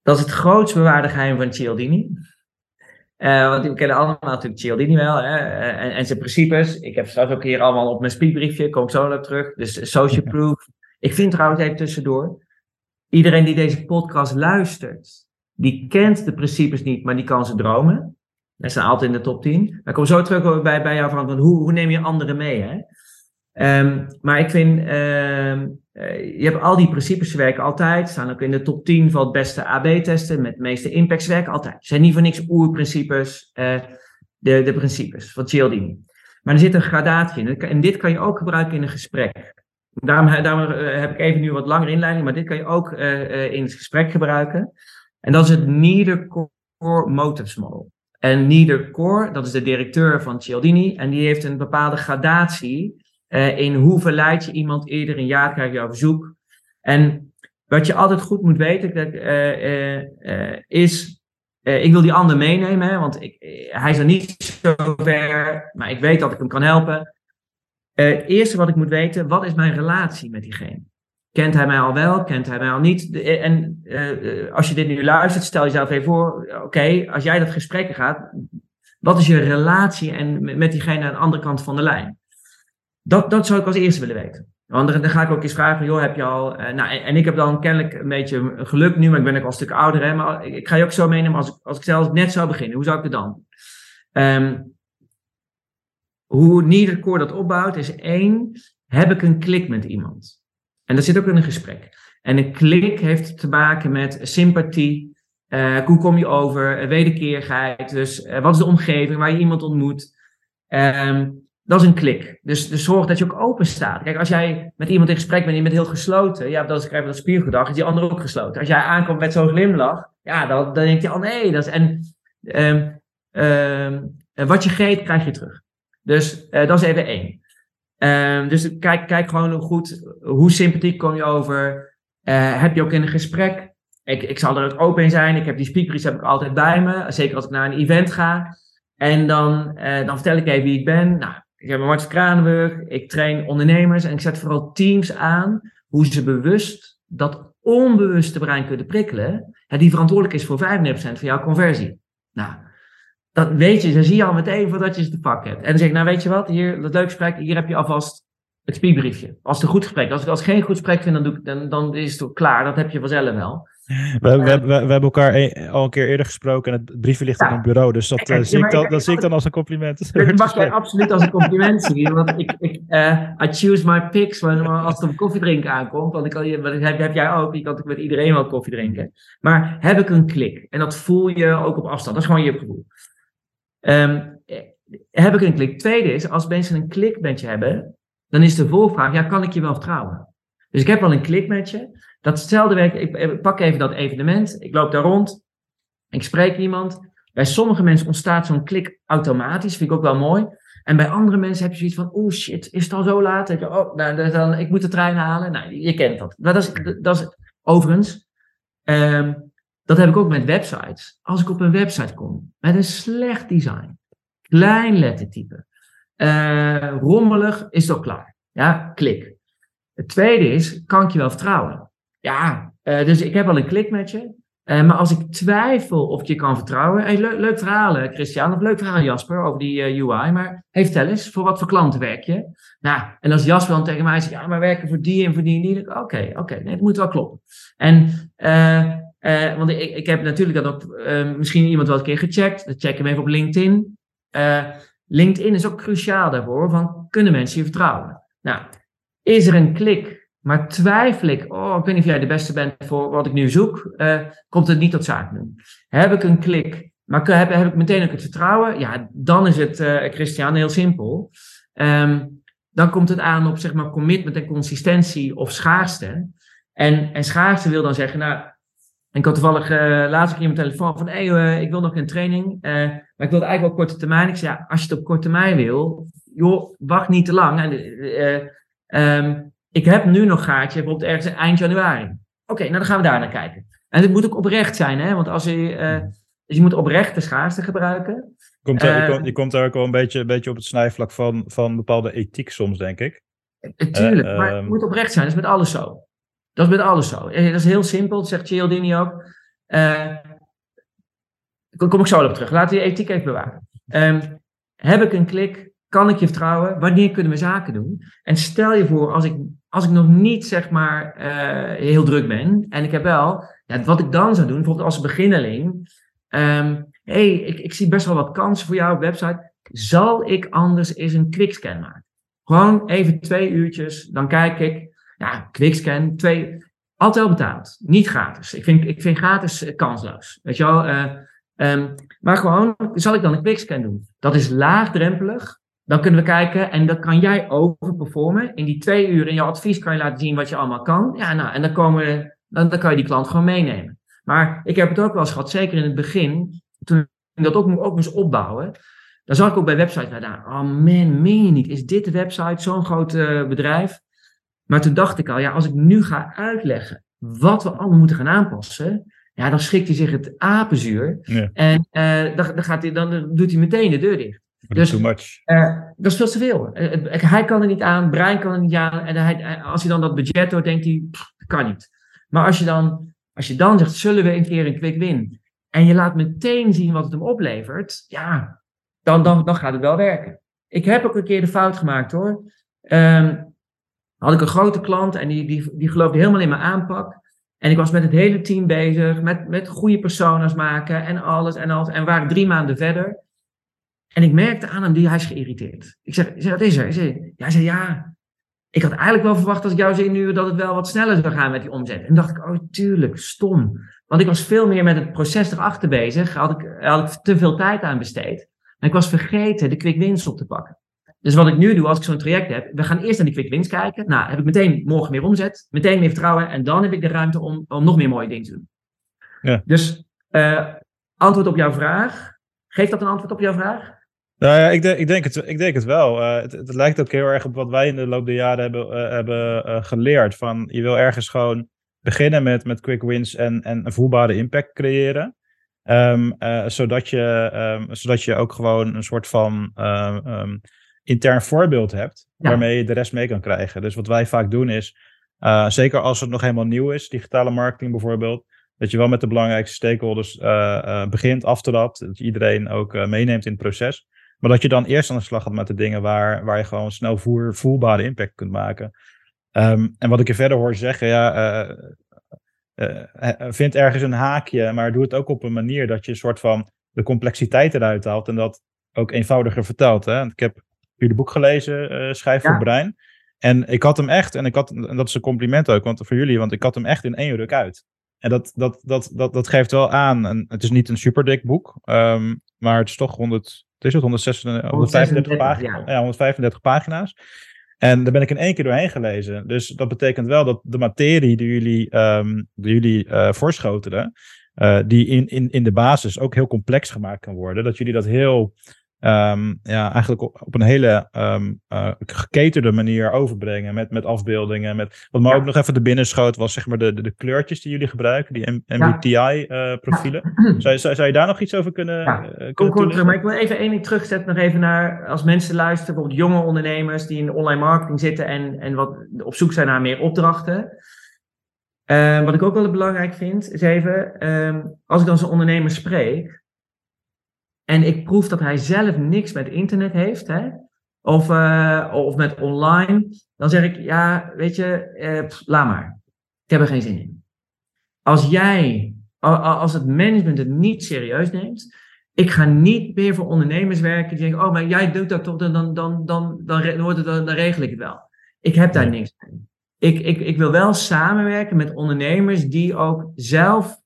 [SPEAKER 3] Dat is het grootste bewaarde geheim van Cialdini. Uh, want we kennen allemaal natuurlijk Cialdini wel hè? Uh, en, en, zijn principes. Ik heb straks ook hier allemaal op mijn speedbriefje, kom ik zo naar terug. Dus social proof. Ik vind trouwens even tussendoor, iedereen die deze podcast luistert, die kent de principes niet, maar die kan ze dromen. Dat staan altijd in de top 10. Maar kom zo terug bij, bij jou van, hoe, hoe neem je anderen mee? Hè? Um, maar ik vind, um, je hebt al die principes werken altijd. Staan ook in de top 10 van het beste AB-testen met de meeste impacts werken altijd. Zijn niet voor niks oerprincipes, uh, de, de principes van Cialdini. Maar er zit een gradatie in. En dit kan je ook gebruiken in een gesprek. Daarom, daarom uh, heb ik even nu wat langer inleiding, maar dit kan je ook in het gesprek gebruiken. En dat is het Neither Core Motives Model. En Neither Core, dat is de directeur van Cialdini, en die heeft een bepaalde gradatie uh, in hoe verleid je iemand eerder een jaar krijg jouw verzoek. En wat je altijd goed moet weten dat, uh, uh, is, ik wil die ander meenemen, hè, want ik, hij is er niet zo ver, maar ik weet dat ik hem kan helpen. het eerste wat ik moet weten, wat is mijn relatie met diegene? Kent hij mij al wel? Kent hij mij al niet? En als je dit nu luistert, stel jezelf even voor, oké, als jij dat gesprek gaat, wat is je relatie en met diegene aan de andere kant van de lijn? Dat, dat zou ik als eerste willen weten. Want dan, ga ik ook eens vragen, joh, heb je al... Uh, nou, en, ik heb dan kennelijk een beetje geluk nu, maar ik ben ook al een stuk ouder. Hè, maar ik, ga je ook zo meenemen, als ik, als ik zelfs net zou beginnen, hoe zou ik het dan? Um, hoe Niedercore dat opbouwt, is één, heb ik een klik met iemand? En dat zit ook in een gesprek. En een klik heeft te maken met sympathie, uh, hoe kom je over, wederkeerigheid. Dus uh, wat is de omgeving waar je iemand ontmoet? Um, dat is een klik. Dus, dus zorg dat je ook open staat. Kijk, als jij met iemand in gesprek bent en je bent heel gesloten, ja, dat is krijg je dat spiergedrag, is die ander ook gesloten. Als jij aankomt met zo'n glimlach, ja, dan, dan denk je, oh nee, dat is. En um, um, wat je geeft, krijg je terug. Dus uh, dat is even één. Um, dus kijk, kijk gewoon goed, hoe sympathiek kom je over? Uh, heb je ook in een gesprek? Ik, ik zal er ook open in zijn. Ik heb die speakers heb ik altijd bij me. Zeker als ik naar een event ga. En dan, uh, dan vertel ik even wie ik ben. Nou, ik heb Kranenburg, ik train ondernemers en ik zet vooral teams aan hoe ze bewust dat onbewuste brein kunnen prikkelen, ja, die verantwoordelijk is voor 95% van jouw conversie. Nou, dat weet je, dan zie je al meteen voordat je ze te pakken hebt. En dan zeg ik, nou weet je wat, hier, dat leuk gesprek, hier heb je alvast het speakbriefje. Als het een goed gesprek, als ik als geen goed gesprek vind, dan, doe ik, dan, dan is het klaar, dat heb je vanzelf wel.
[SPEAKER 1] We, we, we, we, hebben elkaar al een keer eerder gesproken en het briefje ligt ja. op mijn bureau, dus dat, uh, zie, ik dan, dat zie ik dan als een compliment.
[SPEAKER 3] Dat mag jij absoluut als een compliment zien, want ik, ik uh, I choose my picks als het om koffiedrinken aankomt, want ik, heb, heb jij ook, je kan natuurlijk met iedereen wel koffie drinken. Maar heb ik een klik en dat voel je ook op afstand, dat is gewoon je gevoel. Um, heb ik een klik. Tweede is, als mensen een klik met je hebben, dan is de volvraag, ja, kan ik je wel vertrouwen? Dus ik heb wel een klik met je. Datzelfde werk, ik, pak even dat evenement, ik loop daar rond, ik spreek iemand. Bij sommige mensen ontstaat zo'n klik automatisch, vind ik ook wel mooi. En bij andere mensen heb je zoiets van, oh shit, is het al zo laat? Je, oh, nou, dan, ik moet de trein halen. Nou, je kent dat. Maar dat is, dat is overigens, um, dat heb ik ook met websites. Als ik op een website kom met een slecht design, klein lettertype, uh, rommelig, is toch klaar. Ja, klik. Het tweede is, kan ik je wel vertrouwen? Ja, uh, dus ik heb wel een klik met je. Uh, maar als ik twijfel of ik je kan vertrouwen. Leuk, leuk verhaal, Christian. Of leuk verhaal, Jasper, over die uh, UI. Maar hey, vertel eens, voor wat voor klanten werk je? Nou, en als Jasper dan tegen mij zegt, ja, maar werken voor die en voor die en die. Oké, oké, nee, dat moet wel kloppen. En, want ik, ik heb natuurlijk dat ook misschien iemand wel een keer gecheckt. Dat check hem even op LinkedIn. LinkedIn is ook cruciaal daarvoor, van kunnen mensen je vertrouwen? Nou, is er een klik maar twijfel ik, oh, ik weet niet of jij de beste bent voor wat ik nu zoek, uh, komt het niet tot zaak. Heb ik een klik, maar heb, ik meteen ook het vertrouwen? Ja, dan is het, uh, Christian, heel simpel. Um, dan komt het aan op zeg maar commitment en consistentie of schaarste. En, en schaarste wil dan zeggen, nou, ik had toevallig uh, laatst keer mijn telefoon van, hé, ik wil nog een training, maar ik wil het eigenlijk wel korte termijn. Ik zei, ja, als je het op korte termijn wil, joh, wacht niet te lang. En, um, ik heb nu nog gaatje bijvoorbeeld ergens eind januari. Oké, nou dan gaan we daar naar kijken. En het moet ook oprecht zijn, hè? Want als je, uh, dus je moet oprechte schaarste gebruiken.
[SPEAKER 1] Komt er, je, komt, je komt daar ook wel een beetje, een beetje op het snijvlak van, van bepaalde ethiek soms, denk ik.
[SPEAKER 3] Tuurlijk, uh, maar het moet oprecht zijn. Dat is met alles zo. Dat is met alles zo. Dat is heel simpel, dat zegt Cialdini ook. Kom ik zo op terug. Laten we die ethiek even bewaren. Um, heb ik een klik? Kan ik je vertrouwen? Wanneer kunnen we zaken doen? En stel je voor, als ik, als ik nog niet zeg maar uh, heel druk ben en ik heb wel, ja, wat ik dan zou doen, bijvoorbeeld als beginneling. Um, hey, ik, ik zie best wel wat kansen voor jou op website. Zal ik anders eens een quickscan maken? Gewoon even twee uurtjes, dan kijk ik. Ja, quickscan, twee, altijd wel betaald. Niet gratis. Ik vind, ik vind gratis kansloos. Weet je wel? Uh, um, maar gewoon, zal ik dan een quickscan doen? Dat is laagdrempelig. Dan kunnen we kijken en dan kan jij overperformen. In die twee uur in jouw advies kan je laten zien wat je allemaal kan. Ja, nou, en dan, komen, dan, dan kan je die klant gewoon meenemen. Maar ik heb het ook wel eens gehad, zeker in het begin, toen ik dat ook, ook moest opbouwen. Dan zag ik ook bij websites daar, oh man, meen je niet, is dit de website, zo'n groot uh, bedrijf? Maar toen dacht ik al, ja, als ik nu ga uitleggen wat we allemaal moeten gaan aanpassen, ja, dan schikt hij zich het apenzuur.
[SPEAKER 1] Ja.
[SPEAKER 3] En uh, dan, dan, gaat hij, dan doet hij meteen de deur dicht.
[SPEAKER 1] Dus, too much.
[SPEAKER 3] Uh, dat is veel te veel. Uh, hij kan er niet aan, Brian kan er niet aan. En hij, als hij dan dat budget hoort, denkt hij, pff, kan niet. Maar als je, dan, als je dan zegt, zullen we een keer een quick win? En je laat meteen zien wat het hem oplevert. Ja, dan, dan, dan gaat het wel werken. Ik heb ook een keer de fout gemaakt hoor. Um, had ik een grote klant en die, die, die geloofde helemaal in mijn aanpak. En ik was met het hele team bezig, met, met goede personas maken en alles en alles. En we waren drie maanden verder. En ik merkte aan hem, die, hij is geïrriteerd. Ik zeg, ik zeg wat is er? Hij zei, ja, hij zei, ja, ik had eigenlijk wel verwacht als ik jou zie nu dat het wel wat sneller zou gaan met die omzet. En dacht ik, oh tuurlijk, stom. Want ik was veel meer met het proces erachter bezig. Had ik, had ik te veel tijd aan besteed. En ik was vergeten de quick wins op te pakken. Dus wat ik nu doe als ik zo'n traject heb, we gaan eerst naar die quick wins kijken. Nou, heb ik meteen morgen meer omzet, meteen meer vertrouwen en dan heb ik de ruimte om, om nog meer mooie dingen te doen.
[SPEAKER 1] Ja.
[SPEAKER 3] Dus uh, antwoord op jouw vraag. Geeft dat een antwoord op jouw vraag?
[SPEAKER 1] Nou ja, ik denk, ik denk, het, ik denk het wel. Uh, het, het, lijkt ook heel erg op wat wij in de loop der jaren hebben, uh, hebben uh, geleerd. Van je wil ergens gewoon beginnen met, met quick wins en, en een voelbare impact creëren. Um, zodat, je, um, zodat je ook gewoon een soort van um, intern voorbeeld hebt. Ja. Waarmee je de rest mee kan krijgen. Dus wat wij vaak doen is, zeker als het nog helemaal nieuw is, digitale marketing bijvoorbeeld. Dat je wel met de belangrijkste stakeholders begint, aftrapt. Dat je iedereen ook meeneemt in het proces. Maar dat je dan eerst aan de slag gaat met de dingen waar, waar je gewoon snel voer, voelbare impact kunt maken. Um, en wat ik je verder hoor zeggen, ja, uh, uh, vind ergens een haakje, maar doe het ook op een manier dat je een soort van de complexiteit eruit haalt en dat ook eenvoudiger vertelt. Hè? Ik heb jullie boek gelezen, Schrijf voor ja. Brein. En ik had hem echt, en, ik had, en dat is een compliment ook want, voor jullie, want ik had hem echt in één ruk uit. En dat, dat, dat, dat, dat geeft wel aan, en het is niet een super dik boek, um, maar het is toch 100, het is het 136, 135 pagina's. Ja. ja, 135 pagina's. En daar ben ik in één keer doorheen gelezen. Dus dat betekent wel dat de materie die jullie, um, die jullie uh, voorschotelen, uh, die in, in, in de basis ook heel complex gemaakt kan worden, dat jullie dat heel um, ja, eigenlijk op, op een hele um, uh, geketerde manier overbrengen. Met, met afbeeldingen. Met, wat me ja. ook nog even de binnenschoot was zeg maar de, de, de kleurtjes die jullie gebruiken. Die MBTI-profielen. Ja. Uh, zou, zou, zou, je daar nog iets over kunnen,
[SPEAKER 3] ja. uh, kunnen Kom, terug, Maar ik wil even één ding terugzetten. Nog even naar als mensen luisteren. Bijvoorbeeld jonge ondernemers die in de online marketing zitten. En, en wat op zoek zijn naar meer opdrachten. Uh, wat ik ook wel belangrijk vind. Is even. Um, als ik dan zo'n ondernemer spreek en ik proef dat hij zelf niks met internet heeft, hè, of, uh, of met online, dan zeg ik, ja, weet je, uh, pff, laat maar. Ik heb er geen zin in. Als jij, als het management het niet serieus neemt, ik ga niet meer voor ondernemers werken die denken, oh, maar jij doet dat toch, dan, dan, dan, dan, dan, dan, dan, dan regel ik het wel. Ik heb daar niks mee. Ik, ik, ik wil wel samenwerken met ondernemers die ook zelf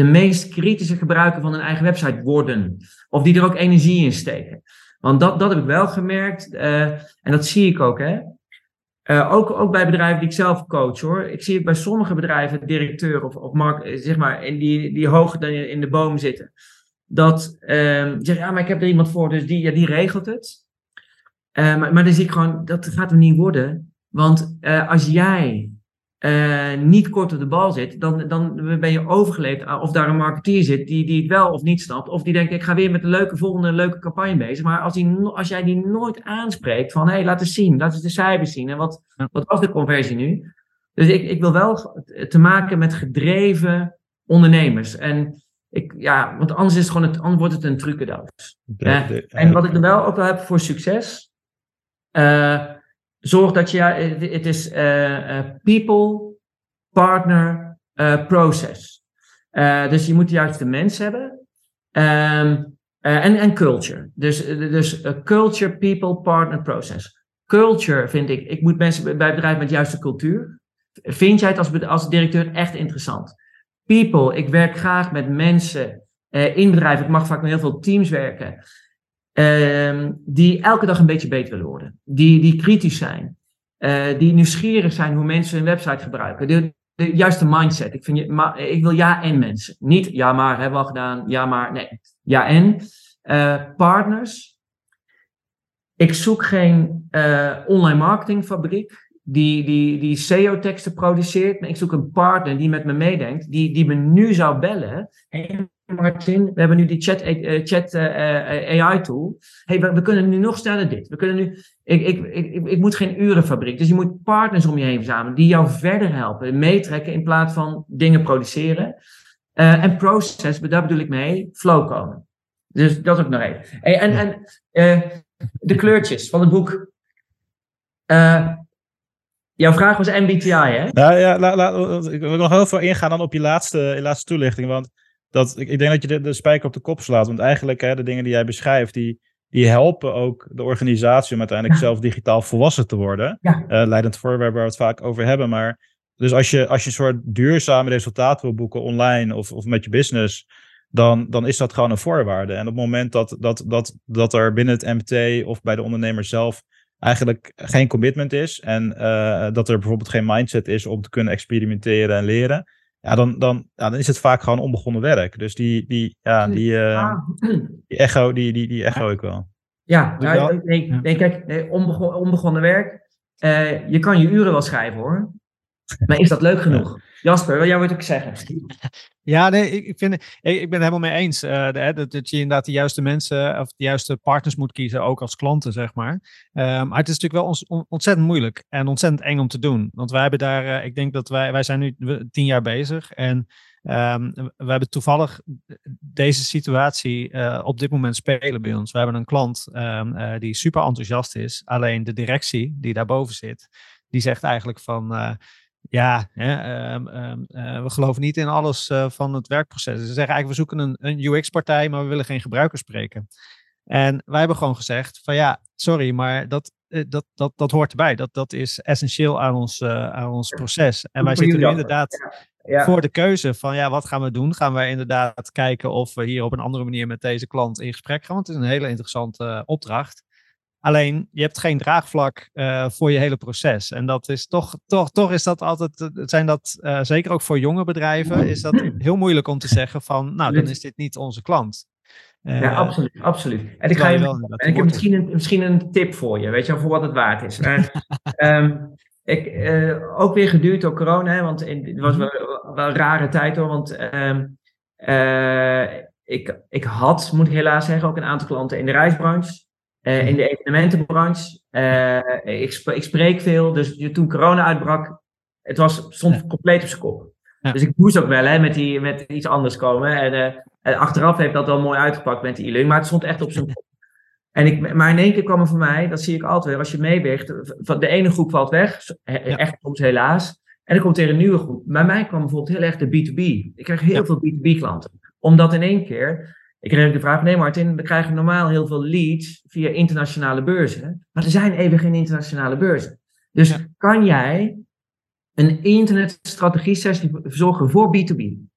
[SPEAKER 3] de meest kritische gebruiker van een eigen website worden. Of die er ook energie in steken. Want dat, dat heb ik wel gemerkt. Uh, en dat zie ik ook. Hè. Uh, ook, ook bij bedrijven die ik zelf coach hoor. Ik zie het bij sommige bedrijven, directeur of, of mark, zeg maar, die, die hoog in de boom zitten. Dat uh, zeg ja, maar ik heb er iemand voor, dus die, ja, die regelt het. Maar, maar dan zie ik gewoon, dat gaat er niet worden. Want als jij eh, niet kort op de bal zit, dan, dan ben je overgeleverd aan of daar een marketeer zit die, die het wel of niet snapt. Of die denkt, ik ga weer met een leuke volgende leuke campagne bezig. Maar als, die, als jij die nooit aanspreekt van, hé, hey, laat eens zien, laat eens de cijfers zien. En wat, wat was de conversie nu? Dus ik, ik wil wel te maken met gedreven ondernemers. En ik, ja, want anders, is het gewoon het, anders wordt het een trucendoos. en wat ik er wel ook wel heb voor succes. Uh, zorg dat je, ja, het is uh, people, partner, process. dus je moet de juiste mens hebben. Um, en, en culture. Dus, dus culture, people, partner, process. Culture vind ik, ik moet mensen bij bedrijven met de juiste cultuur. Vind jij het als, als directeur echt interessant? People, ik werk graag met mensen uh, in bedrijven. Ik mag vaak met heel veel teams werken. Uh, die elke dag een beetje beter willen worden. Die, die kritisch zijn. Uh, die nieuwsgierig zijn hoe mensen hun website gebruiken. De, juiste mindset. Ik, vind maar, ik wil ja en mensen. Niet ja maar, hebben we al gedaan. Ja maar, nee. Ja en. Uh, partners. Ik zoek geen online marketingfabriek die, die, die SEO-teksten produceert. Maar ik zoek een partner die met me meedenkt, die, die me nu zou bellen. Martin, we hebben nu die chat, uh, chat uh, AI-tool. Hey, we, kunnen nu nog sneller dit. We kunnen nu, ik, ik, ik, ik moet geen urenfabriek. Dus je moet partners om je heen verzamelen die jou verder helpen, meetrekken in plaats van dingen produceren. en process, daar bedoel ik mee, flow komen. Dus dat ook nog even. Hey, en en de kleurtjes van het boek. Jouw vraag was MBTI, hè?
[SPEAKER 1] Nou ja, ik wil nog heel veel ingaan dan op je laatste, je laatste toelichting. Want dat, ik, ik denk dat je de, de spijker op de kop slaat. Want eigenlijk, hè, de dingen die jij beschrijft, die, die helpen ook de organisatie om uiteindelijk zelf digitaal volwassen te worden. Ja. Uh, leidend voorwerp waar we het vaak over hebben. Maar dus als je, als je een soort duurzame resultaat wil boeken online of, of met je business, dan, dan is dat gewoon een voorwaarde. En op het moment dat, dat, dat, dat er binnen het MT of bij de ondernemer zelf eigenlijk geen commitment is en uh, dat er bijvoorbeeld geen mindset is om te kunnen experimenteren en leren, ja, dan, dan, ja, dan is het vaak gewoon onbegonnen werk. Dus die, die, ja, die, uh, die echo, die, die, die echo ik wel.
[SPEAKER 3] Ja, nou, nee, nee, kijk, nee, onbegonnen, onbegonnen werk. Uh, je kan je uren wel schrijven hoor. Maar is dat leuk genoeg? Jasper, wil jij wat ook zeggen?
[SPEAKER 2] Ja, nee, ik, vind, ik, ik ben het helemaal mee eens. Uh, dat, dat, je inderdaad de juiste mensen of de juiste partners moet kiezen, ook als klanten, zeg maar. Um, maar het is natuurlijk wel ons, ontzettend moeilijk en ontzettend eng om te doen. Want wij hebben daar, uh, ik denk dat wij, wij zijn nu tien jaar bezig en um, we hebben toevallig deze situatie uh, op dit moment spelen bij ons. We hebben een klant um, die super enthousiast is, alleen de directie die daarboven zit, die zegt eigenlijk van ja, hè, ehm, ehm, eh, we geloven niet in alles uh, van het werkproces. Ze zeggen eigenlijk, we zoeken een, een UX-partij, maar we willen geen gebruikers spreken. En wij hebben gewoon gezegd van ja, sorry, maar dat, uh, dat, dat, dat hoort erbij. Dat, dat is essentieel aan ons, aan ons proces. En wij zitten nu inderdaad ja. voor de keuze van ja, wat gaan we doen? Gaan we inderdaad kijken of we hier op een andere manier met deze klant in gesprek gaan? Want het is een hele interessante opdracht. Alleen je hebt geen draagvlak uh, voor je hele proces. En dat is toch, toch, toch is dat altijd, eh, zijn dat uh, zeker ook voor jonge bedrijven, is dat heel moeilijk om te zeggen van, nou, dan is dit niet onze klant.
[SPEAKER 3] Uh, ja, absoluut, absoluut. En ik, ga je, en ik heb misschien een, misschien een tip voor je, weet je, voor wat het waard is. um, ik, ook weer geduurd door corona, want in, het was wel, wel, een rare tijd hoor, want um, ik, ik had, moet ik helaas zeggen, ook een aantal klanten in de reisbranche. Uh, in de evenementenbranche. Uh, ik, sp ik, spreek veel, dus toen corona uitbrak, het was, stond compleet op zijn kop. Ja. Dus ik moest ook wel hè, met, die, met iets anders komen. En, uh, en achteraf heeft dat wel mooi uitgepakt met die e maar het stond echt op zijn kop. En ik, maar in één keer kwam er voor mij, dat zie ik altijd weer, als je meeweegt, de ene groep valt weg, echt soms helaas. En er komt weer een nieuwe groep. Bij mij kwam bijvoorbeeld heel erg de B2B. Ik kreeg heel veel B2B klanten. Omdat in één keer ik kreeg de vraag, nee Martin, we krijgen normaal heel veel leads via internationale beurzen, maar er zijn even geen internationale beurzen. Dus kan jij een internetstrategie sessie verzorgen voor B2B?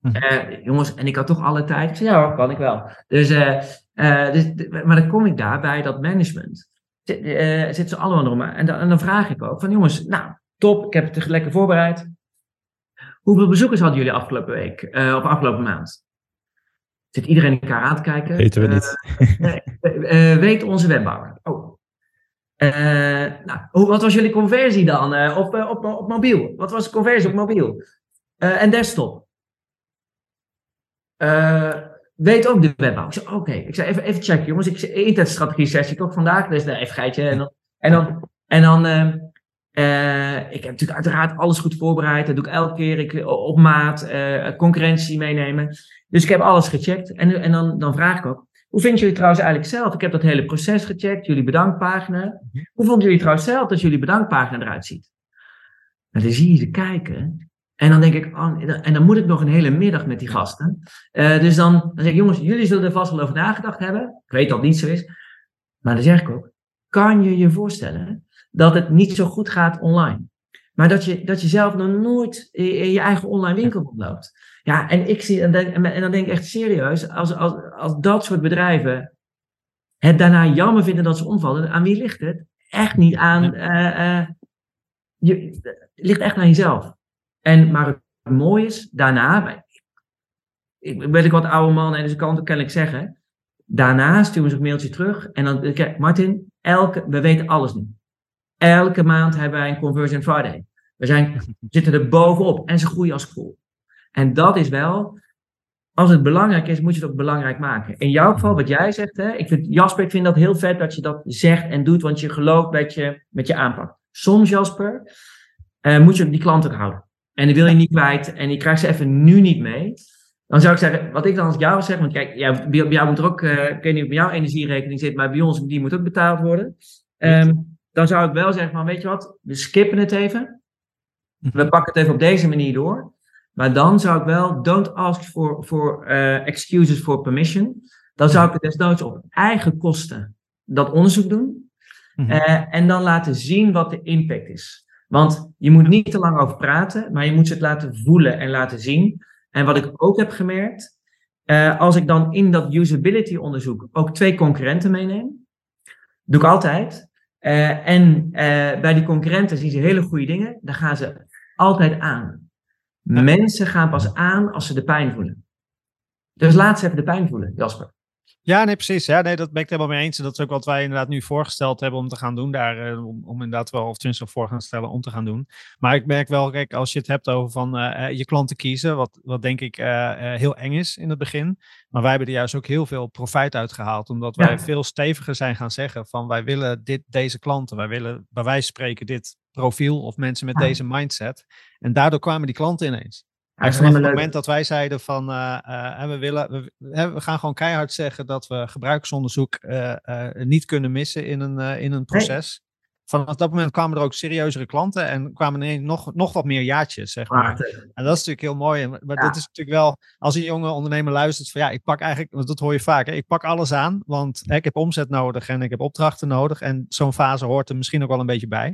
[SPEAKER 3] Hm. Uh, jongens, en ik had toch alle tijd. Ik zei, ja kan ik wel. Dus, uh, uh, dus, maar dan kom ik daar bij dat management. zitten ze allemaal nog maar. En dan, en dan vraag ik ook van, jongens, nou, top, ik heb het lekker voorbereid. Hoeveel bezoekers hadden jullie afgelopen week, of afgelopen maand? Zit iedereen elkaar aan te kijken?
[SPEAKER 1] Weten we niet.
[SPEAKER 3] Uh, nee, uh, weet onze webbouwer. Oh. Nou, wat was jullie conversie dan op, op, op mobiel? Wat was de conversie op mobiel? en desktop? weet ook de webbouw. Ik zei, oké. Ik zei, even, even checken jongens. Ik zei, internetstrategie sessie toch vandaag. Dus even geitje. En dan, en dan, en dan ik heb natuurlijk uiteraard alles goed voorbereid. Dat doe ik elke keer. Ik, op maat, concurrentie meenemen. Dus ik heb alles gecheckt. En, en dan, dan vraag ik ook, hoe vinden jullie trouwens eigenlijk zelf? Ik heb dat hele proces gecheckt, jullie bedankpagina. Mhm. Hoe vonden jullie trouwens zelf dat jullie bedankpagina eruit ziet? En dan zie je ze kijken. En dan denk ik, oh, en dan moet ik nog een hele middag met die gasten. Uh, dus dan, dan zeg ik, jongens, jullie zullen er vast wel over nagedacht hebben. Ik weet dat het niet zo is. Maar dan zeg ik ook, kan je je voorstellen dat het niet zo goed gaat online? Maar dat je, dat je zelf nog nooit in je eigen online winkel loopt. Ja, en ik zie, en, en dan denk ik echt serieus, als, als, als dat soort bedrijven het daarna jammer vinden dat ze omvallen, aan wie ligt het? Echt niet aan, uh, uh, je, het ligt echt aan jezelf. En, maar het mooie is, daarna, ik ben ik wat oude man en dus ik kan het ook kennelijk zeggen, daarna sturen ze een mailtje terug en dan, kijk, Martin, elke, we weten alles nu. Elke maand hebben wij een Conversion Friday. We zijn, zitten er bovenop en ze groeien als school. En dat is wel, als het belangrijk is, moet je het ook belangrijk maken. In jouw geval, wat jij zegt, hè, ik vind, Jasper, ik vind dat heel vet dat je dat zegt en doet, want je gelooft met je, met je aanpak. Soms, Jasper, uh, moet je die klant ook houden. En die wil je niet kwijt en je krijgt ze even nu niet mee. Dan zou ik zeggen, wat ik dan als jou zeg, want kijk, ja, bij jou moet er ook, uh, ik weet niet of bij jouw energierekening zit, maar bij ons, die moet ook betaald worden. Um, dan zou ik wel zeggen van, weet je wat, we skippen het even. We mhm. pakken het even op deze manier door. Maar dan zou ik wel, don't ask for, for uh, excuses for permission. Dan zou ik het desnoods op eigen kosten dat onderzoek doen. Mm en dan laten zien wat de impact is. Want je moet niet te lang over praten, maar je moet het laten voelen en laten zien. En wat ik ook heb gemerkt, uh, als ik dan in dat usability onderzoek ook twee concurrenten meeneem, doe ik altijd. Uh, en bij die concurrenten zien ze hele goede dingen, dan gaan ze altijd aan. Mensen gaan pas aan als ze de pijn voelen. Dus laat ze even de pijn voelen, Jasper.
[SPEAKER 2] Ja, nee, precies. Ja, nee, dat ben ik helemaal mee eens. En dat is ook wat wij inderdaad nu voorgesteld hebben om te gaan doen daar. Uh, om, om, inderdaad wel, of tenminste voor gaan stellen om te gaan doen. Maar ik merk wel, kijk, als je het hebt over van uh, je klanten kiezen, wat, wat denk ik uh, heel eng is in het begin. Maar wij hebben er juist ook heel veel profijt uit gehaald. Omdat wij ja. veel steviger zijn gaan zeggen van wij willen dit, deze klanten. Wij willen bij wijze van spreken dit profiel of mensen met deze mindset. En daardoor kwamen die klanten ineens. En vanaf het moment dat wij zeiden van uh, uh, we, willen, we, we, gaan gewoon keihard zeggen dat we gebruiksonderzoek uh, niet kunnen missen in een, in een proces vanaf dat moment kwamen er ook serieuzere klanten en kwamen er nog, nog wat meer jaartjes, zeg maar. En dat is natuurlijk heel mooi. Maar ja. dat is natuurlijk wel, als een jonge ondernemer luistert van ja, ik pak eigenlijk, want dat hoor je vaak, hè, ik pak alles aan, want hè, ik heb omzet nodig en ik heb opdrachten nodig en zo'n fase hoort er misschien ook wel een beetje bij.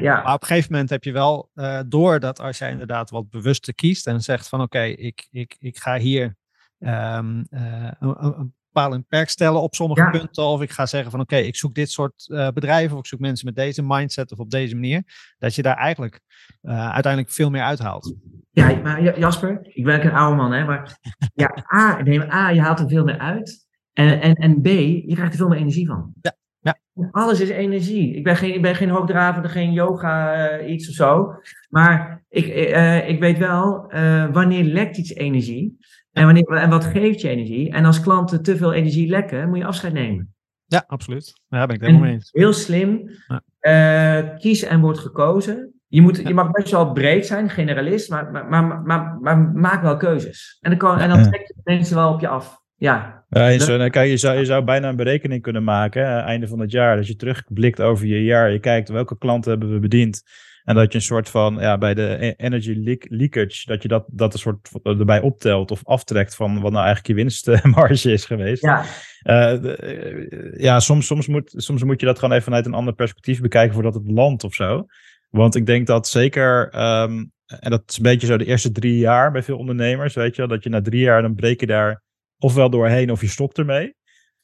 [SPEAKER 3] ja.
[SPEAKER 2] Maar op een gegeven moment heb je wel uh, door dat als jij inderdaad wat bewuster kiest en zegt van oké, okay, ik, ik, ik ga hier um, uh, een, een, een perk stellen op sommige ja. punten. Of ik ga zeggen van oké, okay, ik zoek dit soort uh, bedrijven of ik zoek mensen met deze mindset of op deze manier. Dat je daar eigenlijk uh, uiteindelijk veel meer uithaalt.
[SPEAKER 3] Ja, maar Jasper, ik ben een oude man, hè, maar ja, A, nee, A, je haalt er veel meer uit. En, en, en B, je krijgt er veel meer energie van.
[SPEAKER 2] Ja. Ja.
[SPEAKER 3] Alles is energie. Ik ben geen, ik ben geen hoogdravende, geen yoga uh, iets of zo. Maar ik, uh, ik weet wel, uh, wanneer lekt iets energie? En, wanneer, en wat geeft je energie? En als klanten te veel energie lekken, moet je afscheid nemen.
[SPEAKER 2] Ja, absoluut. Daar ben ik het helemaal mee eens.
[SPEAKER 3] Heel slim. Ja. Uh, kies en word gekozen. Je, moet, je mag best wel breed zijn, generalist, maar, maar, maar, maar, maar maak wel keuzes. En dan, kan, en dan trek je mensen wel op je af. Ja.
[SPEAKER 1] Ja, zo, nou, kijk, je, zou, je zou bijna een berekening kunnen maken, hè, einde van het jaar. Dat je terugblikt over je jaar. Je kijkt welke klanten hebben we bediend. En dat je een soort van, ja, bij de e-, energy leakage, dat je dat, dat een soort erbij optelt of aftrekt van wat nou eigenlijk je winstmarge is geweest.
[SPEAKER 3] Ja,
[SPEAKER 1] uh, de, ja soms, soms, moet, soms moet je dat gewoon even vanuit een ander perspectief bekijken voordat het landt of zo. Want ik denk dat zeker, um, en dat is een beetje zo de eerste drie jaar bij veel ondernemers, weet je, dat je na drie jaar dan breek je daar ofwel doorheen of je stopt ermee.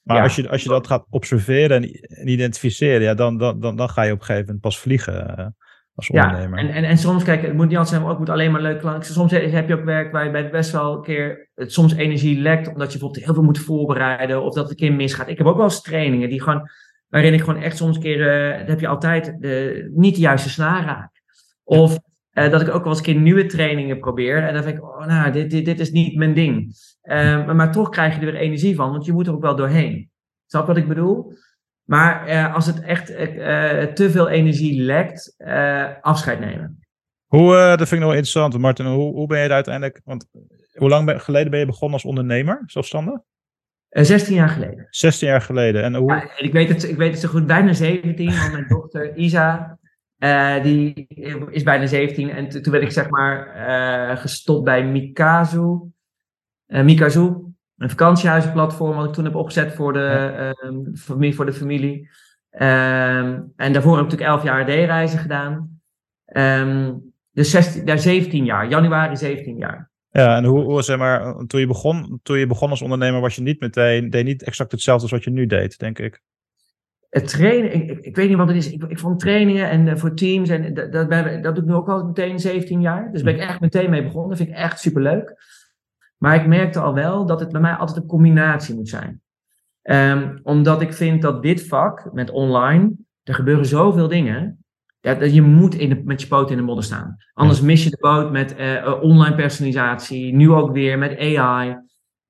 [SPEAKER 1] Maar ja. als, je, als je dat gaat observeren en, en identificeren, ja, dan, dan, dan, dan ga je op een gegeven moment pas vliegen als ondernemer.
[SPEAKER 3] Ja, en, en, en soms, kijk, het moet niet altijd zijn, ook moet alleen maar leuk klanken. Soms heb je ook werk waar je bij best wel een keer het soms energie lekt, omdat je bijvoorbeeld heel veel moet voorbereiden of dat het een keer misgaat. Ik heb ook wel eens trainingen die gewoon waarin ik gewoon echt soms een keer, eh, dan heb je altijd de, niet de juiste snaar raak. Of eh, dat ik ook wel eens een keer nieuwe trainingen probeer. En dan denk ik, oh, nou, dit, dit, dit is niet mijn ding. Eh, maar, maar toch krijg je er weer energie van, want je moet er ook wel doorheen. Snap wat ik bedoel? Maar eh, als het echt eh, te veel energie lekt, eh, afscheid nemen.
[SPEAKER 1] Hoe, eh, dat vind ik nog wel interessant, Martin. Hoe, hoe ben je er uiteindelijk... Want hoe lang ben- geleden ben je begonnen als ondernemer, zelfstandig?
[SPEAKER 3] Eh, 16 jaar geleden.
[SPEAKER 1] 16 jaar geleden. En hoe...
[SPEAKER 3] Ja, ik, weet het, ik weet het zo goed, bijna 17, want mijn dochter Isa, eh, die is bijna 17. En toen werd ik zeg maar eh, gestopt bij Mikazu. Eh, Mikazu, een vakantiehuizenplatform wat ik toen heb opgezet voor de, ehm, familie, voor de familie. Ehm, en daarvoor heb ik natuurlijk 11 jaar D-reizen gedaan. Ehm, dus 16, daar 17 jaar, januari 17 jaar.
[SPEAKER 1] Ja, en hoe, hoe zeg maar, toen je, begon, toen je begon als ondernemer was je niet meteen, deed niet exact hetzelfde als wat je nu deed, denk ik.
[SPEAKER 3] Het trainen, ik, ik, weet niet wat het is. Ik, ik vond trainingen en eh, voor teams, en dat, dat, ben- dat doe ik nu ook al meteen 17 jaar. Dus ben ik echt meteen mee begonnen. Dat vind ik echt superleuk. Maar ik merkte al wel dat het bij mij altijd een combinatie moet zijn. Ehm, omdat ik vind dat dit vak, met online, er gebeuren zoveel dingen. Dat je moet in de, met je poot in de modder staan. Anders mis je de boot met eh, eh, online personalisatie. Nu ook weer met AI.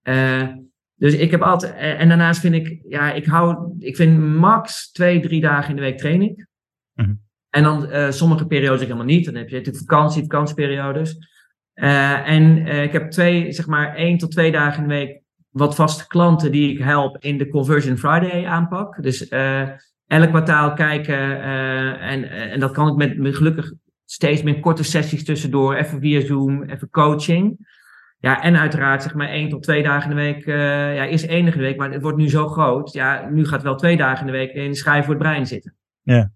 [SPEAKER 3] Eh, dus ik heb altijd. En daarnaast vind ik. Ja, ik hou. Ik vind max twee, drie dagen in de week train ik.
[SPEAKER 1] Mhm.
[SPEAKER 3] En dan sommige periodes helemaal niet. Dan heb je natuurlijk vakantie, vakantieperiodes. Eh, en eh, ik heb twee, zeg maar, één tot twee dagen in de week. wat vaste klanten die ik help in de Conversion Friday aanpak. Dus eh, elk kwartaal kijken. en, en dat kan ik met, gelukkig steeds met korte sessies tussendoor. Even via Zoom, even coaching. Ja, en uiteraard zeg maar één tot twee dagen in de week. ja, in de week, maar het wordt nu zo groot. Ja, nu gaat wel twee dagen in de week in schrijven voor het brein zitten.
[SPEAKER 1] Ja,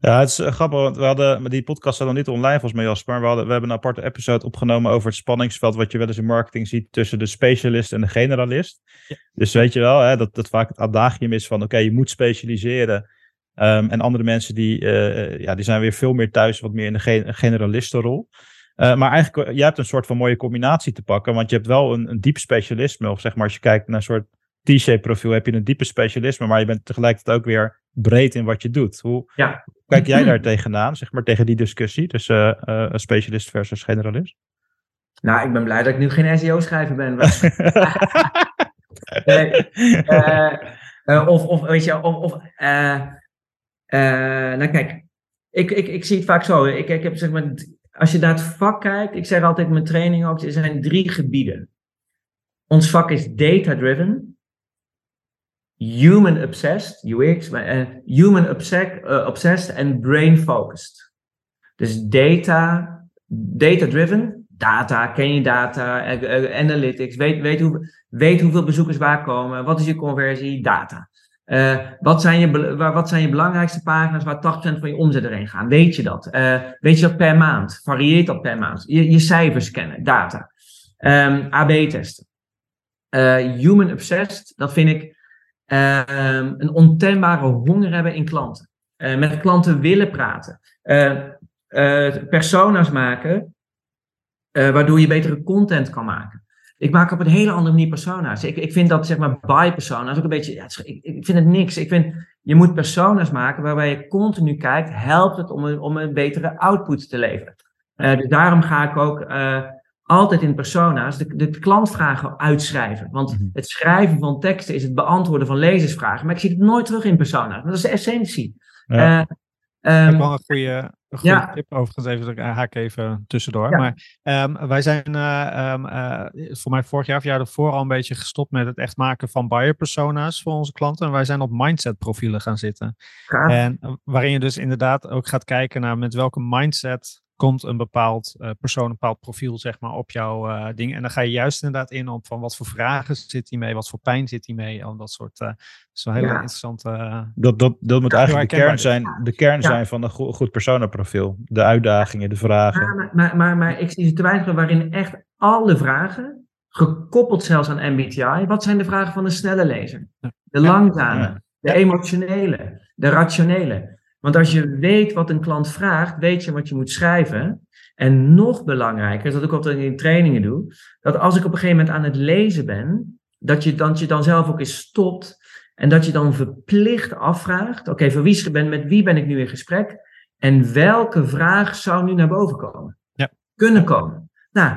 [SPEAKER 1] het is eh, grappig, want we hadden, die podcast staat nog niet online volgens mij, Jasper. We, hadden, we hebben een aparte episode opgenomen over het spanningsveld wat je wel eens in marketing ziet tussen de specialist en de generalist.
[SPEAKER 2] Ja.
[SPEAKER 1] Dus weet je wel, hè, dat, dat vaak het adagium is van, oké, je moet specialiseren. Ehm, en andere mensen die, eh, ja, die zijn weer veel meer thuis, wat meer in de gen- generalistenrol. Eh, maar eigenlijk, eh, jij hebt een soort van mooie combinatie te pakken, want je hebt wel een, een diep specialisme, of zeg maar als je kijkt naar een soort T-shape profiel, heb je een diepe specialisme, maar je bent tegelijkertijd ook weer breed in wat je doet. Hoe
[SPEAKER 3] Ja.
[SPEAKER 1] Kijk jij daar tegenaan, zeg maar, tegen die discussie tussen eh, eh, specialist versus generalist?
[SPEAKER 3] Nou, ik ben blij dat ik nu geen SEO-schrijver ben. Nee, Eh, of, of weet je, of, of nou kijk, ik, ik, ik zie het vaak zo. Ik, ik heb zeg maar, als je naar het vak kijkt, ik zeg altijd in mijn training ook, er zijn drie gebieden. Ons vak is data-driven, human obsessed, UX, maar, eh, human obsessed, eh, obsessed en brain focused. Dus data, data-driven, data, ken je data, eh, analytics, weet, weet, hoe, weet hoeveel bezoekers waar komen, wat is je conversie, data. Wat, zijn je, wat zijn je belangrijkste pagina's waar 80% van je omzet erheen gaan? Weet je dat? Weet je dat per maand? Varieert dat per maand? Je, je cijfers kennen, data. Ehm, AB-testen. Human obsessed, dat vind ik een ontembare honger hebben in klanten. Eh, met klanten willen praten. Eh, eh, persona's maken, waardoor je betere content kan maken. Ik maak op een hele andere manier persona's. Ik, ik vind dat, zeg maar, by persona's ook een beetje, ja, ik, ik vind het niks. Ik vind, je moet persona's maken waarbij je continu kijkt, helpt het om een, om een betere output te leveren. Dus daarom ga ik ook altijd in persona's de, de klantvragen uitschrijven. Want
[SPEAKER 1] Mhm.
[SPEAKER 3] het schrijven van teksten is het beantwoorden van lezersvragen. Maar ik zie het nooit terug in persona's. Dat is de essentie.
[SPEAKER 1] Ja.
[SPEAKER 3] Eh, ehm,
[SPEAKER 2] Ik wel een goede, een goede
[SPEAKER 3] Ja.
[SPEAKER 2] tip overigens, even, ik haak even tussendoor.
[SPEAKER 3] Ja.
[SPEAKER 2] Maar ehm, wij zijn eh, ehm, eh, voor mij vorig jaar of jaar ervoor al een beetje gestopt met het echt maken van buyer persona's voor onze klanten. En wij zijn op mindset profielen gaan zitten. En eh, waarin je dus inderdaad ook gaat kijken naar met welke mindset komt een bepaald eh, persoon, een bepaald profiel zeg maar op jouw eh, ding. En dan ga je juist inderdaad in op van wat voor vragen zit hij mee, wat voor pijn zit hij mee, al dat soort. eh dat is wel
[SPEAKER 3] Ja.
[SPEAKER 2] interessante. eh,
[SPEAKER 1] Dat, dat, dat moet eigenlijk de
[SPEAKER 2] heel
[SPEAKER 1] kern zijn, de kern
[SPEAKER 3] Ja.
[SPEAKER 1] zijn van een goed, goed personaprofiel. De uitdagingen, de vragen.
[SPEAKER 3] Maar, maar, maar, maar ik zie ze te weinig waarin echt alle vragen, gekoppeld zelfs aan MBTI, wat zijn de vragen van de snelle lezer? De langzame,
[SPEAKER 1] Ja.
[SPEAKER 3] de emotionele, de rationele. Want als je weet wat een klant vraagt, weet je wat je moet schrijven. En nog belangrijker, dat ik altijd in trainingen doe, dat als ik op een gegeven moment aan het lezen ben, dat je dan, je dan zelf ook eens stopt En dat je dan verplicht afvraagt: oké, voor wie ben, met wie ben ik nu in gesprek? En welke vraag zou nu naar boven komen?
[SPEAKER 2] Ja.
[SPEAKER 3] Kunnen komen. Nou,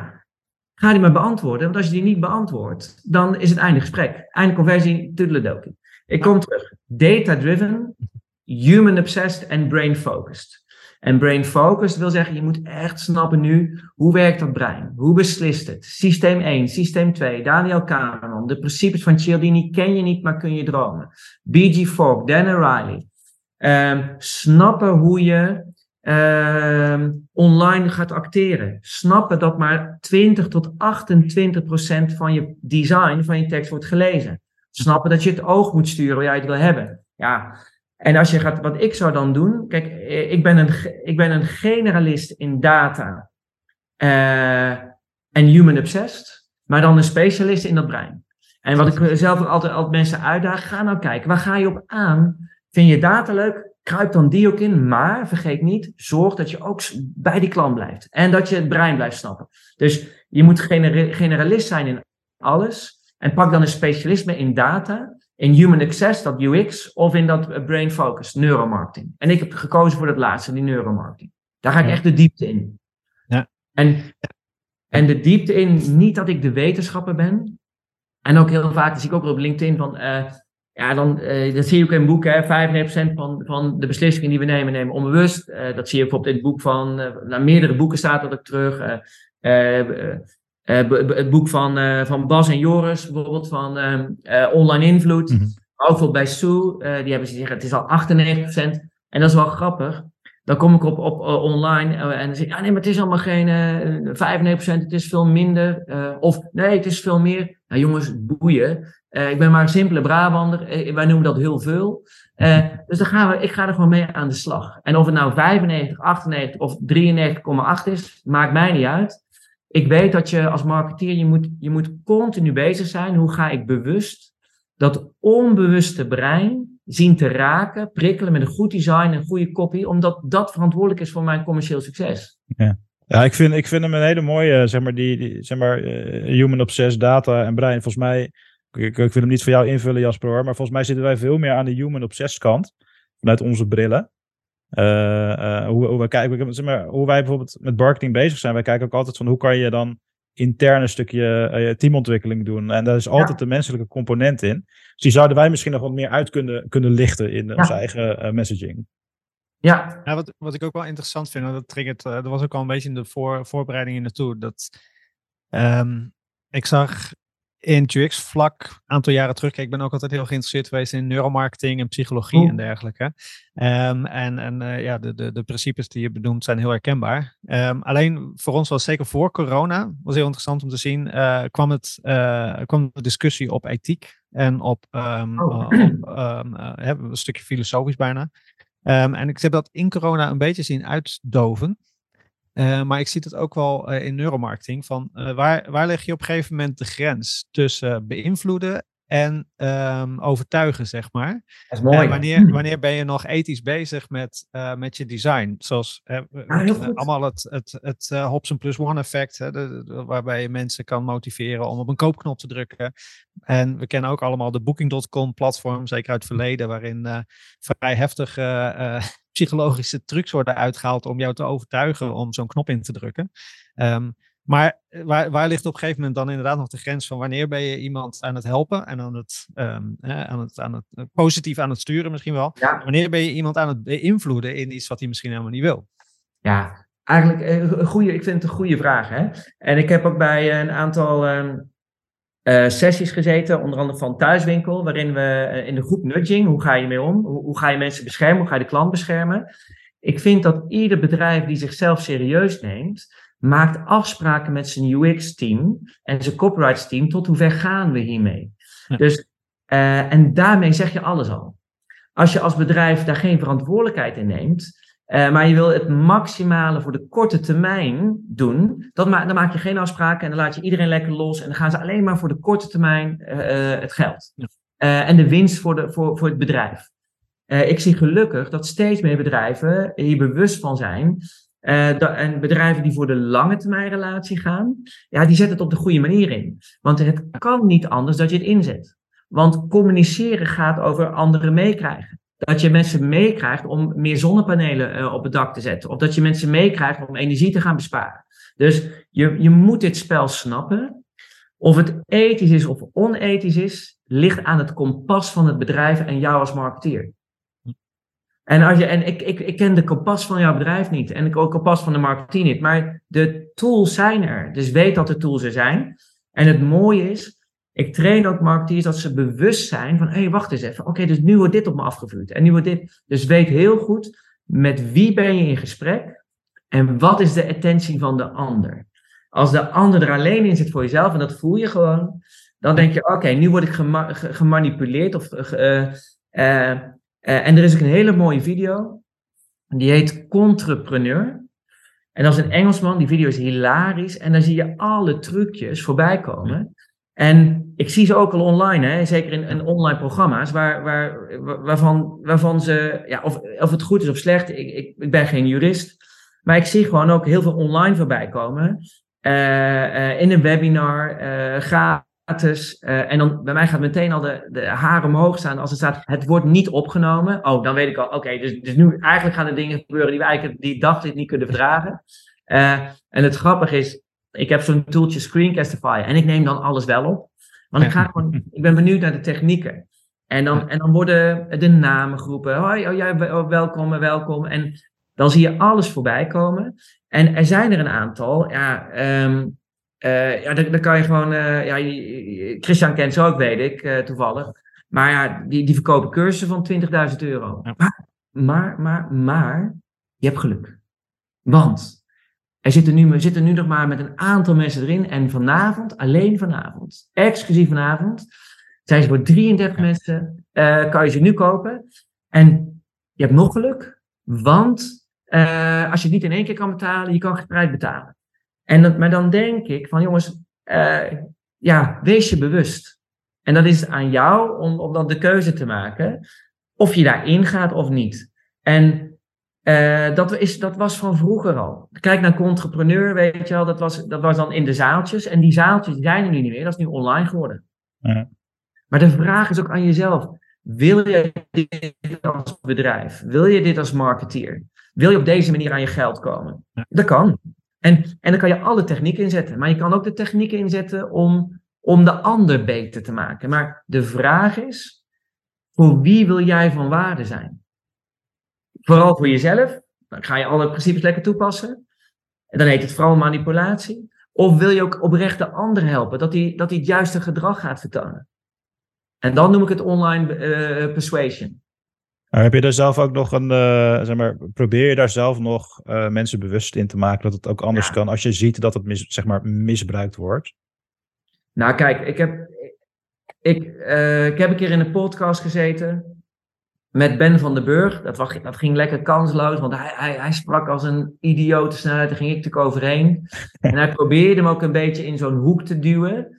[SPEAKER 3] ga die maar beantwoorden. Want als je die niet beantwoordt, dan is het einde gesprek. Einde conversie, toedeledokie. Ik kom terug. Data-driven, human-obsessed en brain-focused. En brain-focused wil zeggen, je moet echt snappen nu, hoe werkt dat brein? Hoe beslist het? Systeem 1, systeem 2, Daniel Kahneman, de principes van Cialdini ken je niet, maar kun je dromen. B.G. Fogg, Dan Riley. Um, snappen hoe je uh, online gaat acteren. Snappen dat maar 20 tot 28 procent van je design, van je tekst wordt gelezen. Snappen dat je het oog moet sturen waar jij het wil hebben. Ja, en als je gaat, wat ik zou dan doen, kijk, eh, ik ben een, ik ben een generalist in data uh, en human obsessed, maar dan een specialist in dat brein. En wat ik zelf ook altijd, altijd mensen uitdaag, ga nou kijken, waar ga je op aan? Vind je data leuk? Kruip dan die ook in, maar vergeet niet, zorg dat je ook bij die klant blijft. En dat je het brein blijft snappen. Dus je moet generalist zijn in alles. En pak dan een specialisme in data, in human access, dat UX, of in dat eh, brain focus, neuromarketing. En ik heb gekozen voor dat laatste, die neuromarketing. Daar ga ik echt de diepte in.
[SPEAKER 2] Ja.
[SPEAKER 3] En, en de diepte in, niet dat ik de wetenschapper ben. En ook heel vaak, zie ik ook op LinkedIn van, uh, ja, dan, uh, dat zie je ook in boeken, 95% van, van de beslissingen die we nemen, nemen onbewust. Uh, dat zie je bijvoorbeeld in het boek van, naar meerdere boeken staat dat ook terug. Uh, het boek van, uh, van Bas en Joris, bijvoorbeeld van uh, Online Invloed. Mm -hmm. Ook bij Sue, die hebben ze zeggen, het is al 98%. En dat is wel grappig. Dan kom ik op, op online en dan zeg ik, ja nee, maar het is allemaal geen 95%, het is veel minder. of nee, het is veel meer. Nou jongens, boeien. ik ben maar een simpele Brabander, wij noemen dat heel veel. dus dan gaan we, ik ga er gewoon mee aan de slag. En of het nou 95, 98 of 93,8 is, maakt mij niet uit ik weet dat je als marketeer, je moet, je moet continu bezig zijn. Hoe ga ik bewust dat onbewuste brein zien te raken, prikkelen met een goed design en goede copy, omdat dat verantwoordelijk is voor mijn commercieel succes.
[SPEAKER 1] Ja. Ja, ik vind, ik vind hem een hele mooie, zeg maar, die, zeg maar, uh, human obsessed data en brein. Volgens mij, ik, ik, wil hem niet voor jou invullen, Jasper, hoor, maar volgens mij zitten wij veel meer aan de human obsessed kant, vanuit onze brillen. Uh, uh, hoe, hoe, we kijken, zeg maar, hoe wij bijvoorbeeld met marketing bezig zijn. Wij kijken ook altijd van hoe kan je dan intern een stukje uh, teamontwikkeling doen. En daar is altijd ja. de menselijke component in. Dus die zouden wij misschien nog wat meer uit kunnen, kunnen lichten in ja. onze eigen messaging.
[SPEAKER 3] Ja.
[SPEAKER 2] ja wat, wat ik ook wel interessant vind, dat triggert, dat was ook al een beetje in de voor, voorbereiding naartoe. Dat um, ik zag in UX vlak een aantal jaren terug. Kijk, ik ben ook altijd heel geïnteresseerd geweest in neuromarketing en psychologie oh. en dergelijke. Um, en en uh, ja, de, de, de principes die je benoemt zijn heel herkenbaar. Um, alleen voor ons was zeker voor corona, was heel interessant om te zien, uh, kwam, het, uh, kwam de discussie op ethiek en op, um, oh. op een stukje filosofisch bijna. en ik heb dat in corona een beetje zien uitdoven. Uh, maar ik zie het ook wel uh, in neuromarketing. Van, uh, waar, waar leg je op een gegeven moment de grens tussen beïnvloeden en um, overtuigen, zeg maar?
[SPEAKER 3] Dat is mooi.
[SPEAKER 2] wanneer, wanneer ben je nog ethisch bezig met, met je design? Zoals
[SPEAKER 3] ah,
[SPEAKER 2] allemaal het, het, het Hobson plus one effect, hè, de, de, waarbij je mensen kan motiveren om op een koopknop te drukken. En we kennen ook allemaal de Booking.com platform, zeker uit het verleden, waarin vrij heftig psychologische trucs worden uitgehaald om jou te overtuigen om zo'n knop in te drukken. Um, maar eh, waar, waar ligt op een gegeven moment dan inderdaad nog de grens van wanneer ben je iemand aan het helpen en aan het, um, aan het, aan het uh, positief aan het sturen misschien wel.
[SPEAKER 3] Ja.
[SPEAKER 2] Wanneer ben je iemand aan het beïnvloeden in iets wat hij misschien helemaal niet wil?
[SPEAKER 3] Ja, eigenlijk eh, een goede, ik vind het een goede vraag. Hè? En ik heb ook bij een aantal um, uh, sessies gezeten, onder andere van Thuiswinkel, waarin we uh, in de groep nudging, hoe ga je mee om? Hoe, hoe, ga je mensen beschermen? Hoe ga je de klant beschermen? Ik vind dat ieder bedrijf die zichzelf serieus neemt, maakt afspraken met zijn UX-team en zijn copyrights-team tot hoe ver gaan we hiermee. Ja. Dus, uh, en daarmee zeg je alles al. Als je als bedrijf daar geen verantwoordelijkheid in neemt, uh, maar je wil het maximale voor de korte termijn doen. Dan, ma dan, maak je geen afspraken en dan laat je iedereen lekker los. En dan gaan ze alleen maar voor de korte termijn uh, het geld. Ja. En de winst voor, de, voor, voor het bedrijf. ik zie gelukkig dat steeds meer bedrijven hier bewust van zijn. Dat, en bedrijven die voor de lange termijn relatie gaan, ja, die zetten het op de goede manier in. Want het kan niet anders dat je het inzet. Want communiceren gaat over anderen meekrijgen. Dat je mensen meekrijgt om meer zonnepanelen uh, op het dak te zetten. Of dat je mensen meekrijgt om energie te gaan besparen. Dus je, je moet dit spel snappen. Of het ethisch is of onethisch is, ligt aan het kompas van het bedrijf en jou als marketeer. En, als je, en ik, ik, ik ken de kompas van jouw bedrijf niet en ik ook kompas van de marketeer niet, maar de tools zijn er. Dus weet dat de tools er zijn. En het mooie is, ik train ook marketeers dat ze bewust zijn van, hé, hey, wacht eens even. Oké, dus nu wordt dit op me afgevuurd. En nu wordt dit. Dus weet heel goed, met wie ben je in gesprek en wat is de attentie van de ander. Als de ander er alleen in zit voor jezelf, en dat voel je gewoon, dan denk je, oké, nu word ik gemanipuleerd. Of, uh, en er is ook een hele mooie video, die heet Contrepreneur. En dat is een Engelsman, die video is hilarisch. En dan zie je alle trucjes voorbij komen. En ik zie ze ook al online, hè, zeker in, in online programma's, waar, waar, waarvan, waarvan ze, ja, of, of het goed is of slecht, ik, ik, ben geen jurist, maar ik zie gewoon ook heel veel online voorbij komen. Uh, uh, in een webinar, uh, gratis. en dan bij mij gaat meteen al de, de haren omhoog staan als het staat, het wordt niet opgenomen. Oh, dan weet ik al, oké, dus, dus nu eigenlijk gaan er dingen gebeuren die we eigenlijk die dag niet kunnen verdragen. en het grappige is, ik heb zo'n tooltje Screencastify en ik neem dan alles wel op. Want ik, ga gewoon, ik ben benieuwd naar de technieken. En dan, en dan worden de namen geroepen. Hoi, oh, jij, oh, welkom, welkom. En dan zie je alles voorbij komen. En er zijn er een aantal. Ja, um, uh, ja dan, dan, kan je gewoon. Uh, ja, Christian kent ze ook, weet ik, uh, toevallig. Maar ja, die, die verkopen cursussen van 20.000 euro. Maar, maar, maar, maar, je hebt geluk. Want er zitten nu, zitten nu nog maar met een aantal mensen erin. En vanavond, alleen vanavond, exclusief vanavond, zijn ze voor 33 mensen, kan je ze nu kopen. En je hebt nog geluk, want als je het niet in één keer kan betalen, je kan gespreid betalen. En dat, maar dan denk ik van jongens, uh, ja, wees je bewust. En dat is aan jou om, om dan de keuze te maken of je daarin gaat of niet. En uh, dat, is, dat was van vroeger al. Kijk naar Contrepreneur, weet je wel, dat was, dat was dan in de zaaltjes. En die zaaltjes zijn er nu niet meer, dat is nu online geworden. Ja. Maar de vraag is ook aan jezelf: wil je dit als bedrijf? Wil je dit als marketeer? Wil je op deze manier aan je geld komen? Ja. Dat kan. En, en dan kan je alle technieken inzetten. Maar je kan ook de technieken inzetten om, om de ander beter te maken. Maar de vraag is: voor wie wil jij van waarde zijn? vooral voor jezelf. Dan ga je alle principes lekker toepassen. En dan heet het vooral manipulatie. Of wil je ook oprecht de ander helpen, dat hij dat het juiste gedrag gaat vertonen. En dan noem ik het online uh, persuasion.
[SPEAKER 1] Heb je daar zelf ook nog een, uh, zeg maar, probeer je daar zelf nog uh, mensen bewust in te maken dat het ook anders ja. kan als je ziet dat het mis, zeg maar, misbruikt wordt?
[SPEAKER 3] Nou, kijk, ik heb, ik, ik heb een keer in een podcast gezeten met Ben van den Burg. Dat, was, dat ging lekker kansloos, want hij, hij, hij sprak als een idiote snelheid. Daar ging ik natuurlijk overheen. En hij probeerde hem ook een beetje in zo'n hoek te duwen.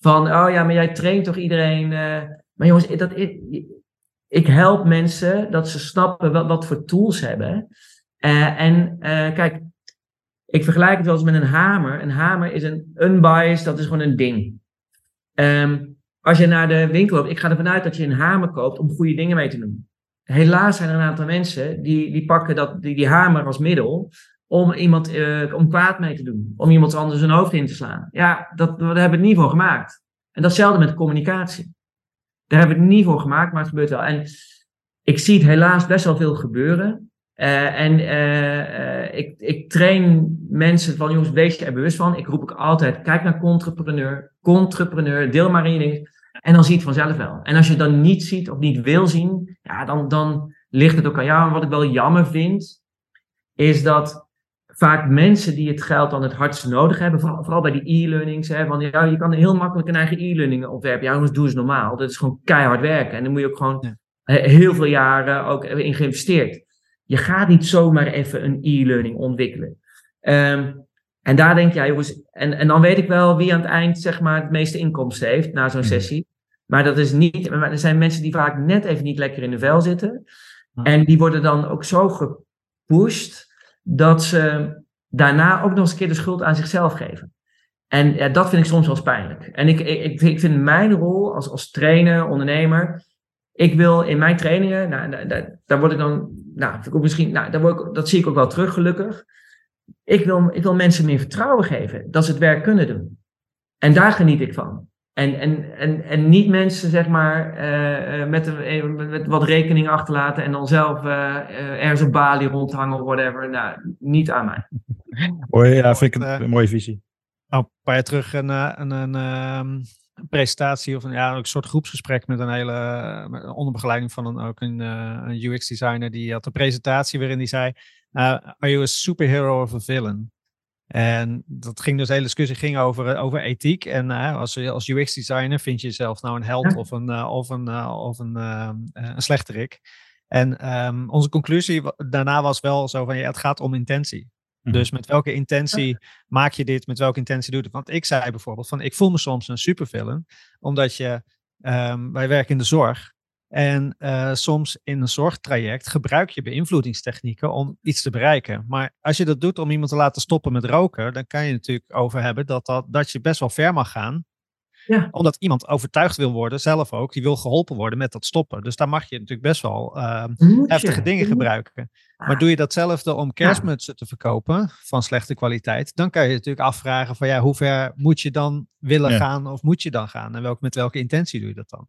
[SPEAKER 3] Van, oh ja, maar jij traint toch iedereen. Maar jongens, dat, ik, ik help mensen dat ze snappen wat, wat voor tools hebben. Uh, en kijk, ik vergelijk het wel eens met een hamer. Een hamer is een unbiased, dat is gewoon een ding. Um, als je naar de winkel loopt, ik ga ervan uit dat je een hamer koopt om goede dingen mee te doen. Helaas zijn er een aantal mensen die, die pakken dat, die, die hamer als middel om iemand uh, om kwaad mee te doen. Om iemand anders zijn hoofd in te slaan. Ja, dat, daar hebben we het niet voor gemaakt. En datzelfde met communicatie. Daar hebben we het niet voor gemaakt, maar het gebeurt wel. En ik zie het helaas best wel veel gebeuren. Uh, en uh, ik, ik train mensen van, jongens, wees je er bewust van. Ik roep ook altijd, kijk naar contrepreneur, contrepreneur, deel maar in je dingen. En dan zie je het vanzelf wel. En als je het dan niet ziet of niet wil zien, ja, dan, dan ligt het ook aan jou. En wat ik wel jammer vind, is dat vaak mensen die het geld dan het hardst nodig hebben, vooral, vooral bij die e-learnings, hè, van ja, je kan heel makkelijk een eigen e-learning ontwerpen. Ja, jongens, doe eens normaal. Dat is gewoon keihard werken. En dan moet je ook gewoon heel veel jaren ook in geïnvesteerd. Je gaat niet zomaar even een e-learning ontwikkelen. Um, en daar denk jij, jongens, en, en dan weet ik wel wie aan het eind zeg maar het meeste inkomsten heeft na zo'n mhm. sessie. Maar dat is niet, er zijn mensen die vaak net even niet lekker in de vel zitten. En die worden dan ook zo gepusht dat ze daarna ook nog eens een keer de schuld aan zichzelf geven. En ja, dat vind ik soms wel eens pijnlijk. En ik, ik, ik vind mijn rol als, als trainer, ondernemer. Ik wil in mijn trainingen, nou, daar, daar word ik dan, nou, ik misschien, nou, daar word ik, dat zie ik ook wel terug, gelukkig. Ik wil, ik wil mensen meer vertrouwen geven dat ze het werk kunnen doen. En daar geniet ik van. En, en, en, en niet mensen, zeg maar, uh, met, een, met wat rekening achterlaten en dan zelf uh, ergens een balie rondhangen of whatever. Nou, niet aan mij.
[SPEAKER 1] Hoi, ja, vind ik een, een mooie visie.
[SPEAKER 2] Oh, een paar jaar terug een, een, een, een presentatie of een, ja, een soort groepsgesprek met een hele met onder begeleiding van een, ook een, een UX designer. Die had een presentatie waarin die zei: uh, Are you a superhero of a villain? En dat ging dus, de hele discussie ging over, over ethiek. En uh, als, als UX-designer vind je jezelf nou een held of een, uh, of een, uh, of een, een slechterik. En um, onze conclusie daarna was wel zo van, ja, het gaat om intentie. Mm-hmm. Dus met welke intentie maak je dit, met welke intentie doe je het? Want ik zei bijvoorbeeld van, ik voel me soms een supervillain, omdat je, um, wij werken in de zorg. En uh, soms in een zorgtraject gebruik je beïnvloedingstechnieken om iets te bereiken. Maar als je dat doet om iemand te laten stoppen met roken, dan kan je natuurlijk over hebben dat, dat, dat je best wel ver mag gaan. Ja. Omdat iemand overtuigd wil worden, zelf ook, die wil geholpen worden met dat stoppen. Dus daar mag je natuurlijk best wel uh, heftige dingen gebruiken. Maar doe je datzelfde om kerstmutsen te verkopen van slechte kwaliteit, dan kan je natuurlijk afvragen van ja, hoe ver moet je dan willen gaan of moet je dan gaan? En welk, met welke intentie doe je dat dan?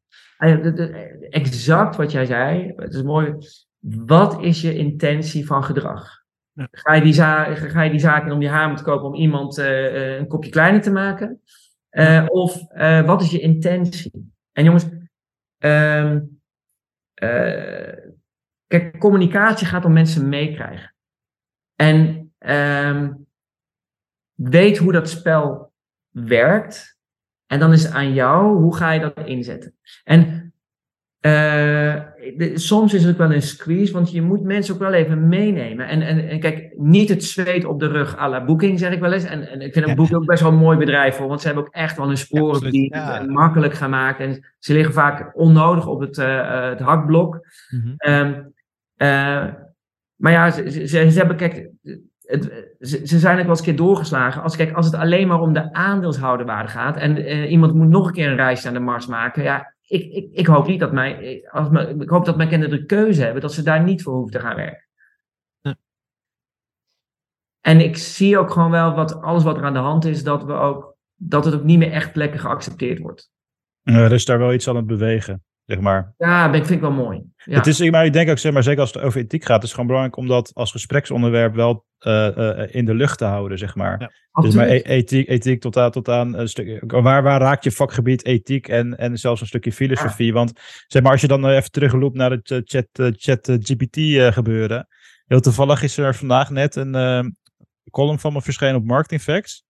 [SPEAKER 3] Exact wat jij zei, het is mooi. Wat is je intentie van gedrag? Ja. Ga, je die ga je die zaak in om die hamer te kopen om iemand uh, een kopje kleiner te maken? Uh, of uh, wat is je intentie? En jongens, uh, kijk, communicatie gaat om mensen meekrijgen. En ehm, weet hoe dat spel werkt. En dan is het aan jou, hoe ga je dat inzetten? En uh, soms is het wel een squeeze, want je moet mensen ook wel even meenemen. En, en, en kijk, niet het zweet op de rug à la Booking, zeg ik wel eens. En, en ik vind een Booking ook best wel een mooi bedrijf voor, want ze hebben ook echt wel hun sporen die ja. makkelijk gaan maken. En ze liggen vaak onnodig op het, uh, het hakblok. Mm -hmm. um, uh, maar ja, ze, ze, ze, hebben, kijk, het, ze, ze, zijn ook wel eens een keer doorgeslagen. Als, kijk, als het alleen maar om de aandeelshouderwaarde gaat en iemand moet nog een keer een reis naar de Mars maken, ja, ik, ik, ik hoop niet dat mijn, als mijn, ik hoop dat mijn kinderen de keuze hebben dat ze daar niet voor hoeven te gaan werken. Ja. En ik zie ook gewoon wel wat alles wat er aan de hand is, dat we ook dat het ook niet meer echt lekker geaccepteerd wordt.
[SPEAKER 1] er is daar wel iets aan het bewegen zeg maar.
[SPEAKER 3] Ja, dat vind ik wel mooi. Ja.
[SPEAKER 1] Het is, maar ik denk ook, zeg maar, zeker als het over ethiek gaat, het is gewoon belangrijk om dat als gespreksonderwerp wel in de lucht te houden, zeg maar. Ja, dus maar e ethiek, ethiek tot aan, tot aan een stuk, waar, waar raakt je vakgebied ethiek en, en zelfs een stukje filosofie? Ja. Want zeg maar, als je dan even terugloopt naar het chat, chat GPT gebeuren. Heel toevallig is er vandaag net een column van me verschenen op Marketing Facts.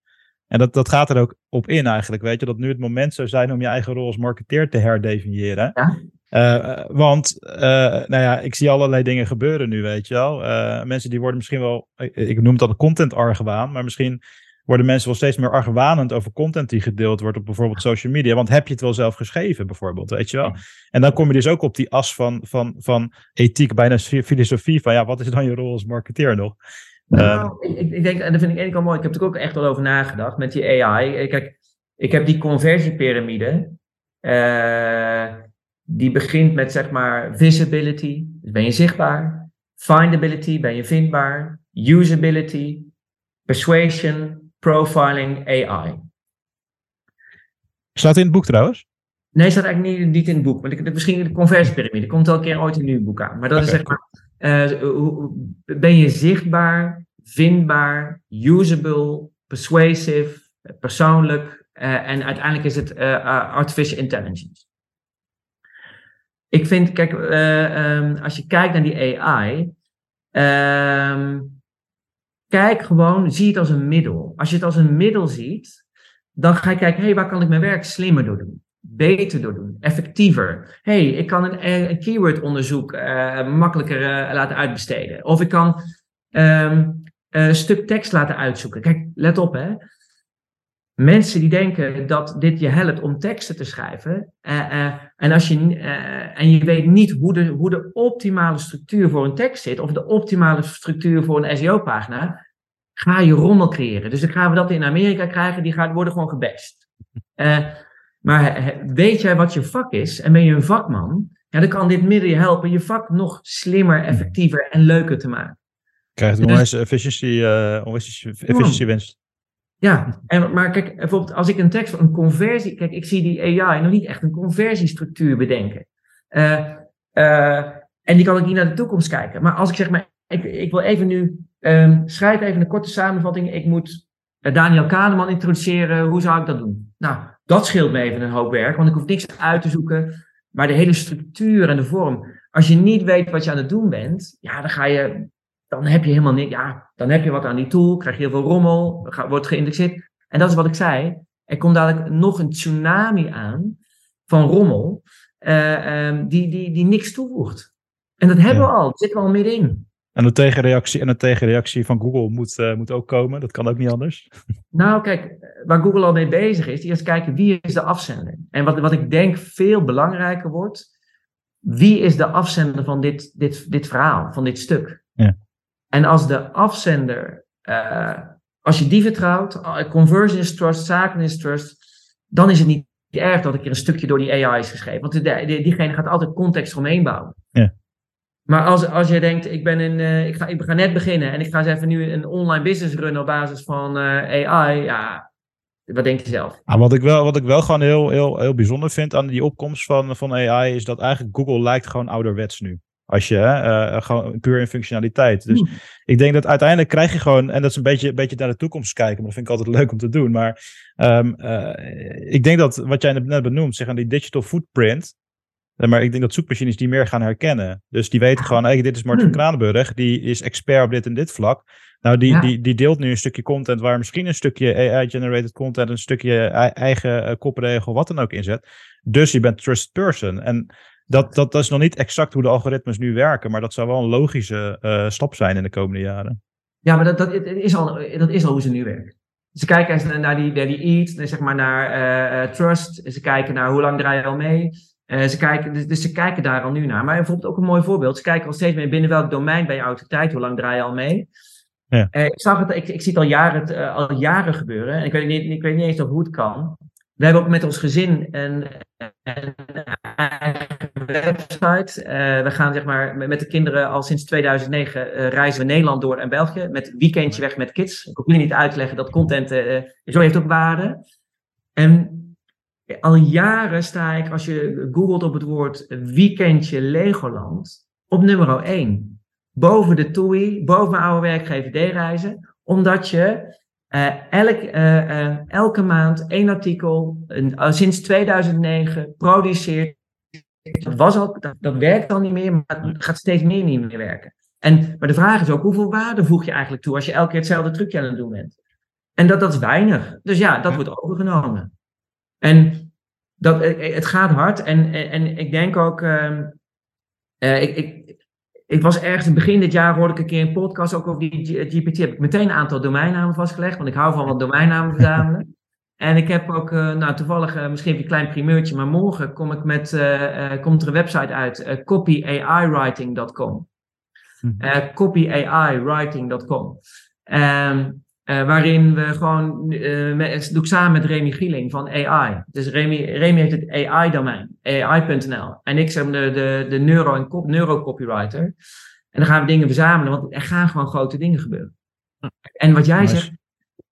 [SPEAKER 1] En dat, dat gaat er ook op in eigenlijk, weet je, dat nu het moment zou zijn om je eigen rol als marketeer te herdefiniëren. Ja. Uh, want, uh, nou ja, ik zie allerlei dingen gebeuren nu, weet je wel. Uh, mensen die worden misschien wel, ik, ik noem het dan content argwaan, maar misschien worden mensen wel steeds meer argwanend over content die gedeeld wordt op bijvoorbeeld social media. Want heb je het wel zelf geschreven, bijvoorbeeld, weet je wel. En dan kom je dus ook op die as van, van, van ethiek, bijna filosofie, van ja, wat is dan je rol als marketeer nog?
[SPEAKER 3] Nou, uh, ik, ik, denk, en dat vind ik eigenlijk al mooi, ik heb er ook echt wel over nagedacht met die AI. Kijk, ik heb die conversiepyramide, uh, die begint met zeg maar visibility, dus ben je zichtbaar, findability, ben je vindbaar, usability, persuasion, profiling, AI.
[SPEAKER 1] Staat in het boek trouwens?
[SPEAKER 3] Nee, staat eigenlijk niet, niet in het boek. Maar ik, misschien de conversiepyramide. Komt wel een keer ooit in een nieuw boek aan. Maar dat okay. is zeg maar uh, ben je zichtbaar, vindbaar, usable, persuasive, persoonlijk uh, en uiteindelijk is het uh, artificial intelligence. Ik vind, kijk, um, als je kijkt naar die AI, um, kijk gewoon, zie het als een middel. Als je het als een middel ziet, dan ga je kijken, hey, waar kan ik mijn werk slimmer door doen? beter door doen, effectiever. hey, ik kan een, een keywordonderzoek uh, makkelijker laten uitbesteden. Of ik kan um, een stuk tekst laten uitzoeken. Kijk, let op hè. Mensen die denken dat dit je helpt om teksten te schrijven. Uh, en, als je, en je weet niet hoe de, hoe de optimale structuur voor een tekst zit. Of de optimale structuur voor een SEO-pagina. ga je rommel creëren. Dus dan gaan we dat in Amerika krijgen, die gaan, worden gewoon gebest. Maar weet jij wat je vak is en ben je een vakman, ja, dan kan dit middel je helpen je vak nog slimmer, effectiever en leuker te maken.
[SPEAKER 1] Krijgt een onwijs efficiency, uh, efficiency winst.
[SPEAKER 3] Ja, en, maar kijk, bijvoorbeeld als ik een tekst, een conversie, kijk, ik zie die AI nog niet echt een conversiestructuur bedenken. Uh, uh, en die kan ik niet naar de toekomst kijken. Maar als ik zeg maar, ik, ik wil even nu, um, schrijf even een korte samenvatting. Ik moet Daniel Kahneman introduceren. Hoe zou ik dat doen? Nou, dat scheelt me even een hoop werk, want ik hoef niks uit te zoeken. Maar de hele structuur en de vorm. Als je niet weet wat je aan het doen bent, ja, dan ga je dan heb je helemaal niks. Ja, dan heb je wat aan die tool, krijg je heel veel rommel, wordt geïndexeerd. En dat is wat ik zei. Er komt dadelijk nog een tsunami aan van rommel, uh, um, die, die, die niks toevoegt. En dat hebben we al, dat zitten we al middenin.
[SPEAKER 1] En de tegenreactie, en de tegenreactie van Google moet, uh, moet ook komen, dat kan ook niet anders.
[SPEAKER 3] Nou, kijk, waar Google al mee bezig is, die eerst kijken wie is de afzender. En wat, wat ik denk veel belangrijker wordt, wie is de afzender van dit, dit, dit verhaal, van dit stuk? En als de afzender, uh, als je die vertrouwt, uh, conversion is trust, zaken is trust, dan is het niet erg dat ik er een stukje door die AI is geschreven. Want die, diegene gaat altijd context omheen bouwen.
[SPEAKER 1] Ja.
[SPEAKER 3] Maar als, als je denkt, ik, ben in, uh, ik, ga, ik ga net beginnen en ik ga eens even nu een online business runnen op basis van AI, ja, wat denk je zelf?
[SPEAKER 1] Ah, wat, ik wel, wat ik wel gewoon heel, heel, heel bijzonder vind aan die opkomst van, van AI, is dat eigenlijk Google lijkt gewoon ouderwets nu. Als je uh, gewoon puur in functionaliteit. Dus ik denk dat uiteindelijk krijg je gewoon, en dat is een beetje, een beetje naar de toekomst kijken, maar dat vind ik altijd leuk om te doen. Maar um, uh, ik denk dat wat jij net benoemt, zeg aan die digital footprint. Maar ik denk dat zoekmachines die meer gaan herkennen. Dus die weten gewoon, hey, dit is Martin hmm. Kranenburg, die is expert op dit en dit vlak. Nou, die, ja. die, die deelt nu een stukje content waar misschien een stukje AI-generated content, een stukje eigen kopregel, wat dan ook in zet. Dus je bent trusted person. En dat, dat, dat is nog niet exact hoe de algoritmes nu werken, maar dat zou wel een logische uh, stap zijn in de komende jaren.
[SPEAKER 3] Ja, maar dat, dat, is, al, dat is al hoe ze nu werken. Ze kijken naar die, naar die eat, zeg maar naar uh, trust. Ze kijken naar hoe lang draai je al mee. Uh, ze kijken, dus, dus, ze kijken daar al nu naar. Maar bijvoorbeeld ook een mooi voorbeeld. Ze kijken al steeds meer binnen welk domein ben je autoriteit, hoe lang draai je al mee.
[SPEAKER 1] Ja.
[SPEAKER 3] ik, zag het, ik, ik zie het al jaren, al jaren gebeuren. En ik weet, niet, ik weet niet eens of hoe het kan. We hebben ook met ons gezin een, een website. Uh, we gaan zeg maar met de kinderen al sinds 2009 uh, eh, reizen we Nederland door en België. Met weekendje weg met kids. Ik hoef jullie niet uit te leggen dat content uh, zo heeft ook waarde. En al jaren sta ik, als je googelt op het woord weekendje Legoland, op nummer 1. Boven de TUI, boven mijn oude werkgever D-reizen. Omdat je elk, elke maand één artikel, sinds 2009, produceert. Dat, was al, dat, dat werkt al niet meer, maar het gaat steeds meer niet meer werken. En, maar de vraag is ook, hoeveel waarde voeg je eigenlijk toe als je elke keer hetzelfde trucje aan het doen bent? En dat, dat is weinig. Dus ja, dat wordt overgenomen. En dat, het gaat hard. En, en, en ik denk ook, ehm, ik, ik, ik was ergens in begin dit jaar hoorde ik een keer een podcast ook over die GPT. Heb ik meteen een aantal domeinnamen vastgelegd, want ik hou van wat domeinnamen verzamelen. En ik heb ook, uh, nou toevallig, uh, misschien een klein primeurtje, maar morgen kom ik met, uh, komt er een website uit, copyaaiwriting.com. Mm copyaaiwriting.com. Um, uh, waarin we gewoon, uh, met, doe ik samen met Remy Gieling van AI. Dus Remy, Remy heeft het AI-domein, AI.nl. En ik zeg de, de, de neuro- en neuro-copywriter. En dan gaan we dingen verzamelen, want er gaan gewoon grote dingen gebeuren. En wat jij zegt,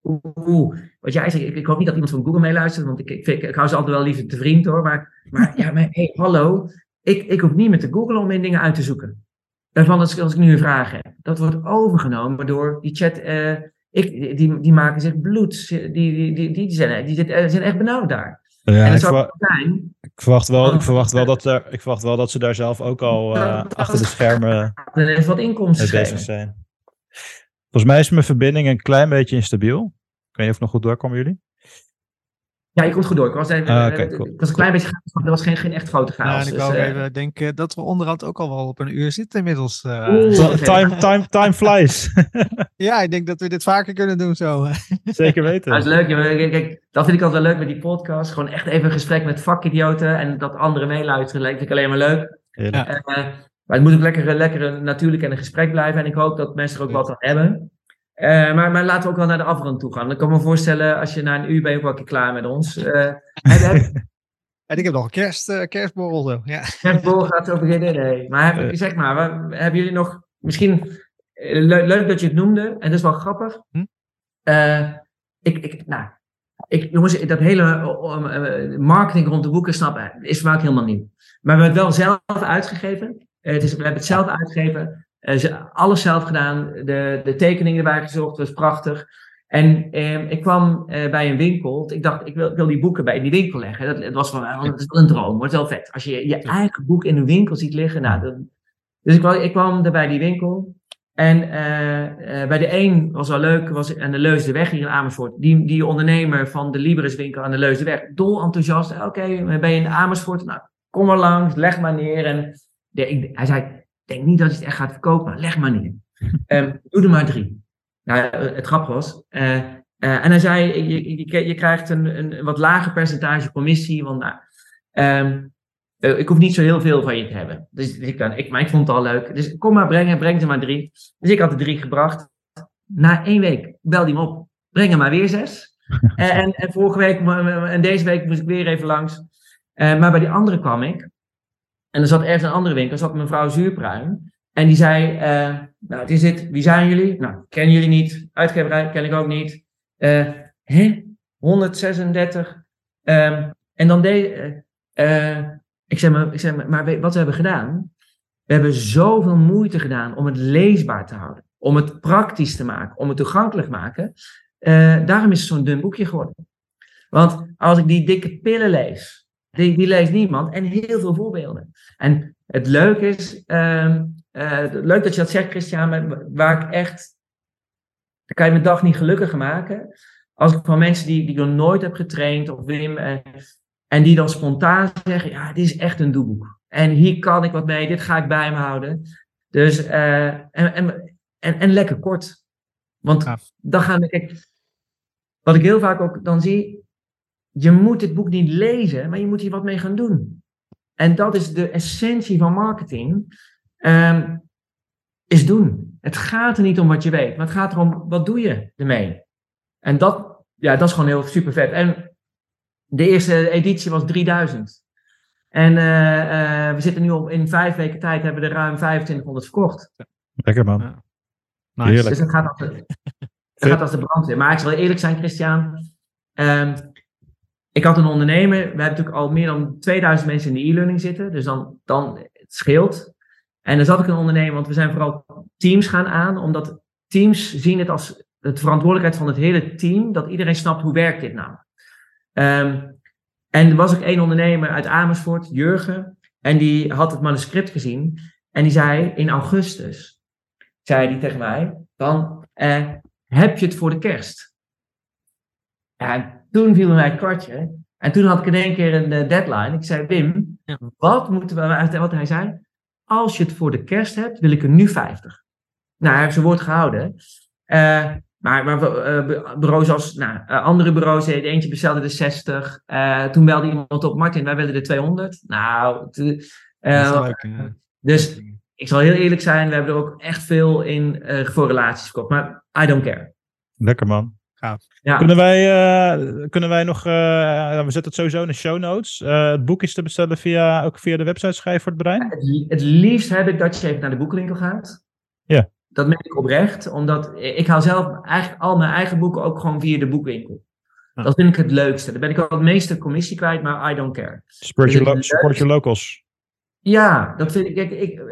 [SPEAKER 3] oeh, wat jij zegt, ik, ik, hoop niet dat iemand van Google meeluistert, want ik, ik, ik, ik hou ze altijd wel liever te vriend hoor. Maar, maar ja, maar hey, hallo, ik, ik hoef niet met de Google om mijn dingen uit te zoeken. Daarvan als, als ik nu een vraag heb. Dat wordt overgenomen door die chat... Uh, ik, die, die maken zich bloed. Die, die, die, die, zijn, die zijn echt benauwd daar.
[SPEAKER 1] Ja, ik, verwacht, zijn, ik, verwacht wel, ik, verwacht wel dat er, ik verwacht wel dat ze daar zelf ook al uh, achter de schermen
[SPEAKER 3] er is wat inkomsten
[SPEAKER 1] bezig zijn. Volgens mij is mijn verbinding een klein beetje instabiel. Ik weet niet of het nog goed doorkomen jullie.
[SPEAKER 3] Ja, je komt goed door. Ik was, even, ah, okay, cool. het was een klein beetje maar er was geen, geen echt grote chaos.
[SPEAKER 2] Ja, ik dus, uh, even denken dat we onderhand ook al wel op een uur zitten inmiddels. Uh.
[SPEAKER 1] Oeh, time, time, time flies.
[SPEAKER 2] ja, ik denk dat we dit vaker kunnen doen zo.
[SPEAKER 1] Zeker weten.
[SPEAKER 3] Dat is leuk. Kijk, dat vind ik altijd leuk met die podcast. Gewoon echt even een gesprek met vakidioten en dat anderen meeluisteren. Dat vind ik alleen maar leuk. Ja. Uh, maar het moet ook lekker, lekker natuurlijk en een gesprek blijven. En ik hoop dat mensen er ook wat aan hebben. Eh, maar, maar laten we ook wel naar de afrond toe gaan. Ik kan me voorstellen, als je na een uur bent, ook wel een keer klaar met ons. Uh, heb,
[SPEAKER 2] en ik heb nog een kerst, uh, kerstborrel zo. Ja.
[SPEAKER 3] Kerstborrel gaat zo beginnen, nee. Maar heb, zeg maar, hebben jullie nog misschien... Le leuk dat je het noemde, en dat is wel grappig. Hm? ik, ik, nou, ik, jongens, dat hele marketing rond de boeken snap, is ook helemaal nieuw. Maar we hebben het wel zelf uitgegeven. Het is, we hebben het zelf uitgegeven. Uh, alles zelf gedaan. De, de tekeningen erbij gezocht, was prachtig. En eh, ik kwam eh, bij een winkel. Ik dacht, ik wil, ik wil, die boeken bij die winkel leggen. Dat, het was dat is wel een droom, wordt wel vet. Als je je eigen boek in een winkel ziet liggen. Nou, dat, dus ik, ik kwam er bij die winkel. En bij de een was wel leuk, was aan de Leusdenweg hier in Amersfoort. Die, die ondernemer van de Libris winkel aan de Leusdenweg, dol enthousiast. Oké, okay, ben je in Amersfoort? Nou, kom maar langs, leg maar neer. En ik, hij zei, denk niet dat je het echt gaat verkopen, leg maar neer. Um, doe er maar drie. Nou, eh, het grap was. Uh, uh, en hij zei, je, je, je krijgt een, een, wat lager percentage commissie, want nou, um, ik hoef niet zo heel veel van je te hebben. Dus, dus ik, dan, ik, maar ik vond het al leuk. Dus kom maar brengen, breng er maar drie. Dus ik had er drie gebracht. Na één week belde hij me op, breng er maar weer zes. en, en vorige week en deze week moest ik weer even langs. maar bij die andere kwam ik. En er zat ergens een andere winkel, zat mevrouw Zuurpruim. En die zei, uh, nou, het is dit, wie zijn jullie? Nou, kennen jullie niet. Uitgeverij ken ik ook niet. Uh, hè? 136. Um, en dan deed, uh, ik zeg, maar, ik zeg maar, maar wat we hebben gedaan, we hebben zoveel moeite gedaan om het leesbaar te houden. Om het praktisch te maken, om het toegankelijk te maken. daarom is het zo'n dun boekje geworden. Want als ik die dikke pillen lees, die, die leest niemand. En heel veel voorbeelden. En het leuke is, uh, uh, leuk dat je dat zegt, Christian, waar ik echt, dan kan je mijn dag niet gelukkiger maken. Als ik van mensen die, die ik nog nooit heb getraind, of Wim, uh, en die dan spontaan zeggen, ja, dit is echt een doelboek. En hier kan ik wat mee, dit ga ik bij me houden. Dus, uh, en, en, en, en, lekker kort. Want dan gaan we, wat ik heel vaak ook dan zie, je moet dit boek niet lezen, maar je moet hier wat mee gaan doen. En dat is de essentie van marketing. Um, is doen. Het gaat er niet om wat je weet, maar het gaat erom wat doe je ermee. En dat, ja, dat is gewoon heel super vet. En de eerste editie was 3000. En uh, uh, we zitten nu op, in vijf weken tijd hebben we er ruim 2500 verkocht.
[SPEAKER 1] Lekker man. Ja.
[SPEAKER 3] Nice. Heerlijk. Dus het gaat als de, het gaat als de brandweer. Maar ik zal eerlijk zijn, Christian. Um, ik had een ondernemer, we hebben natuurlijk al meer dan 2000 mensen in de e-learning zitten, dus dan, dan het scheelt. En dan zat ik een ondernemer, want we zijn vooral teams gaan aan, omdat teams zien het als de verantwoordelijkheid van het hele team, dat iedereen snapt hoe werkt dit nou. Um, en er was ook één ondernemer uit Amersfoort, Jurgen, en die had het manuscript gezien en die zei in augustus, zei die tegen mij, dan eh, heb je het voor de kerst. Ja, toen viel mij het kwartje. En toen had ik in één keer een uh, deadline. Ik zei, Wim, wat moeten we, wat hij zei, als je het voor de kerst hebt, wil ik er nu 50. Nou, hij heeft zijn woord gehouden. Uh, maar, maar uh, bureaus als nou, andere bureaus, eentje bestelde de 60. toen belde iemand op, Martin, wij willen de 200. Nou, leuk, dus ik zal heel eerlijk zijn, we hebben er ook echt veel in voor relaties verkocht. Maar I don't care.
[SPEAKER 1] Lekker man. Ja. Kunnen, wij, uh, kunnen wij nog, uh, we zetten het sowieso in de show notes. Uh, het boek is te bestellen via, ook via de website Schrijf voor het Brein?
[SPEAKER 3] Het, het, liefst heb ik dat je even naar de boekwinkel gaat.
[SPEAKER 1] Ja.
[SPEAKER 3] Dat meen ik oprecht, omdat ik haal zelf eigenlijk al mijn eigen boeken ook gewoon via de boekwinkel. Dat vind ik het leukste. Daar ben ik al het meeste commissie kwijt, maar I don't care.
[SPEAKER 1] Support, your, lo support your locals.
[SPEAKER 3] Ja, dat vind ik, ik, ik,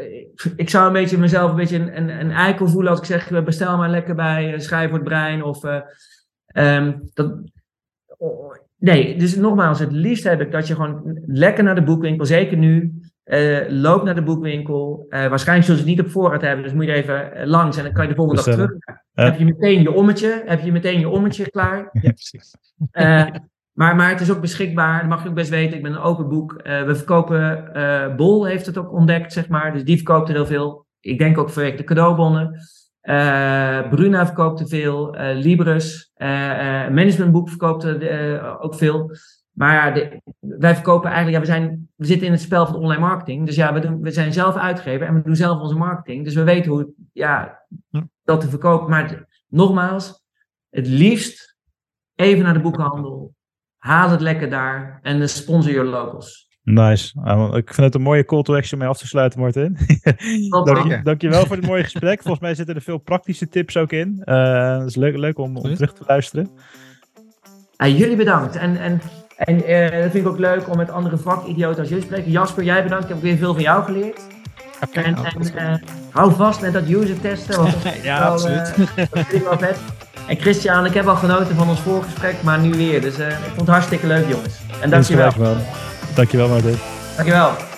[SPEAKER 3] ik. zou een beetje mezelf een beetje een, een, een eikel voelen als ik zeg: bestel maar lekker bij Schrijf voor het Brein of Um, dat, nee, dus nogmaals, het liefst heb ik dat je gewoon lekker naar de boekwinkel, zeker nu, uh, loop naar de boekwinkel. Uh, waarschijnlijk zullen ze het niet op voorraad hebben, dus moet je even eh, langs en dan kan je de volgende dag terug. Heb je meteen je ommetje, heb je meteen je ommetje klaar. Ja, precies. maar, maar het is ook beschikbaar, dat mag je ook best weten. Ik ben een open boek. we verkopen, Bol heeft het ook ontdekt, zeg maar, dus die verkoopt er heel veel. Ik denk ook de cadeaubonnen. Uh, Bruna verkoopt er veel, uh, Libris, uh, Managementboek verkoopt er ook veel. Maar de, wij verkopen eigenlijk, ja, we, zijn, we zitten in het spel van online marketing. Dus ja, we, doen, we zijn zelf uitgever en we doen zelf onze marketing. Dus we weten hoe ja, dat te verkopen. Maar nogmaals, het liefst even naar de boekhandel. Haal het lekker daar en sponsor your locals.
[SPEAKER 1] Nice. Uh, ik vind het een mooie call to action mee af te sluiten, Martin. Dank, dankjewel voor het mooie gesprek. Volgens mij zitten er veel praktische tips ook in. Uh, dat is leuk, leuk om, om terug te luisteren.
[SPEAKER 3] Uh, jullie bedankt. En, en, en uh, dat vind ik ook leuk om met andere vakidioten als jullie te spreken. Jasper, jij bedankt. Ik heb weer veel van jou geleerd.
[SPEAKER 2] Okay,
[SPEAKER 3] en, en hou vast met dat user testen. Want dat
[SPEAKER 2] ja, wel, absoluut.
[SPEAKER 3] dat vind ik wel vet. En Christian, ik heb al genoten van ons voorgesprek, maar nu weer. Dus ik vond het hartstikke leuk, jongens. En dankjewel.
[SPEAKER 1] Dankjewel, Martin.
[SPEAKER 3] Dankjewel.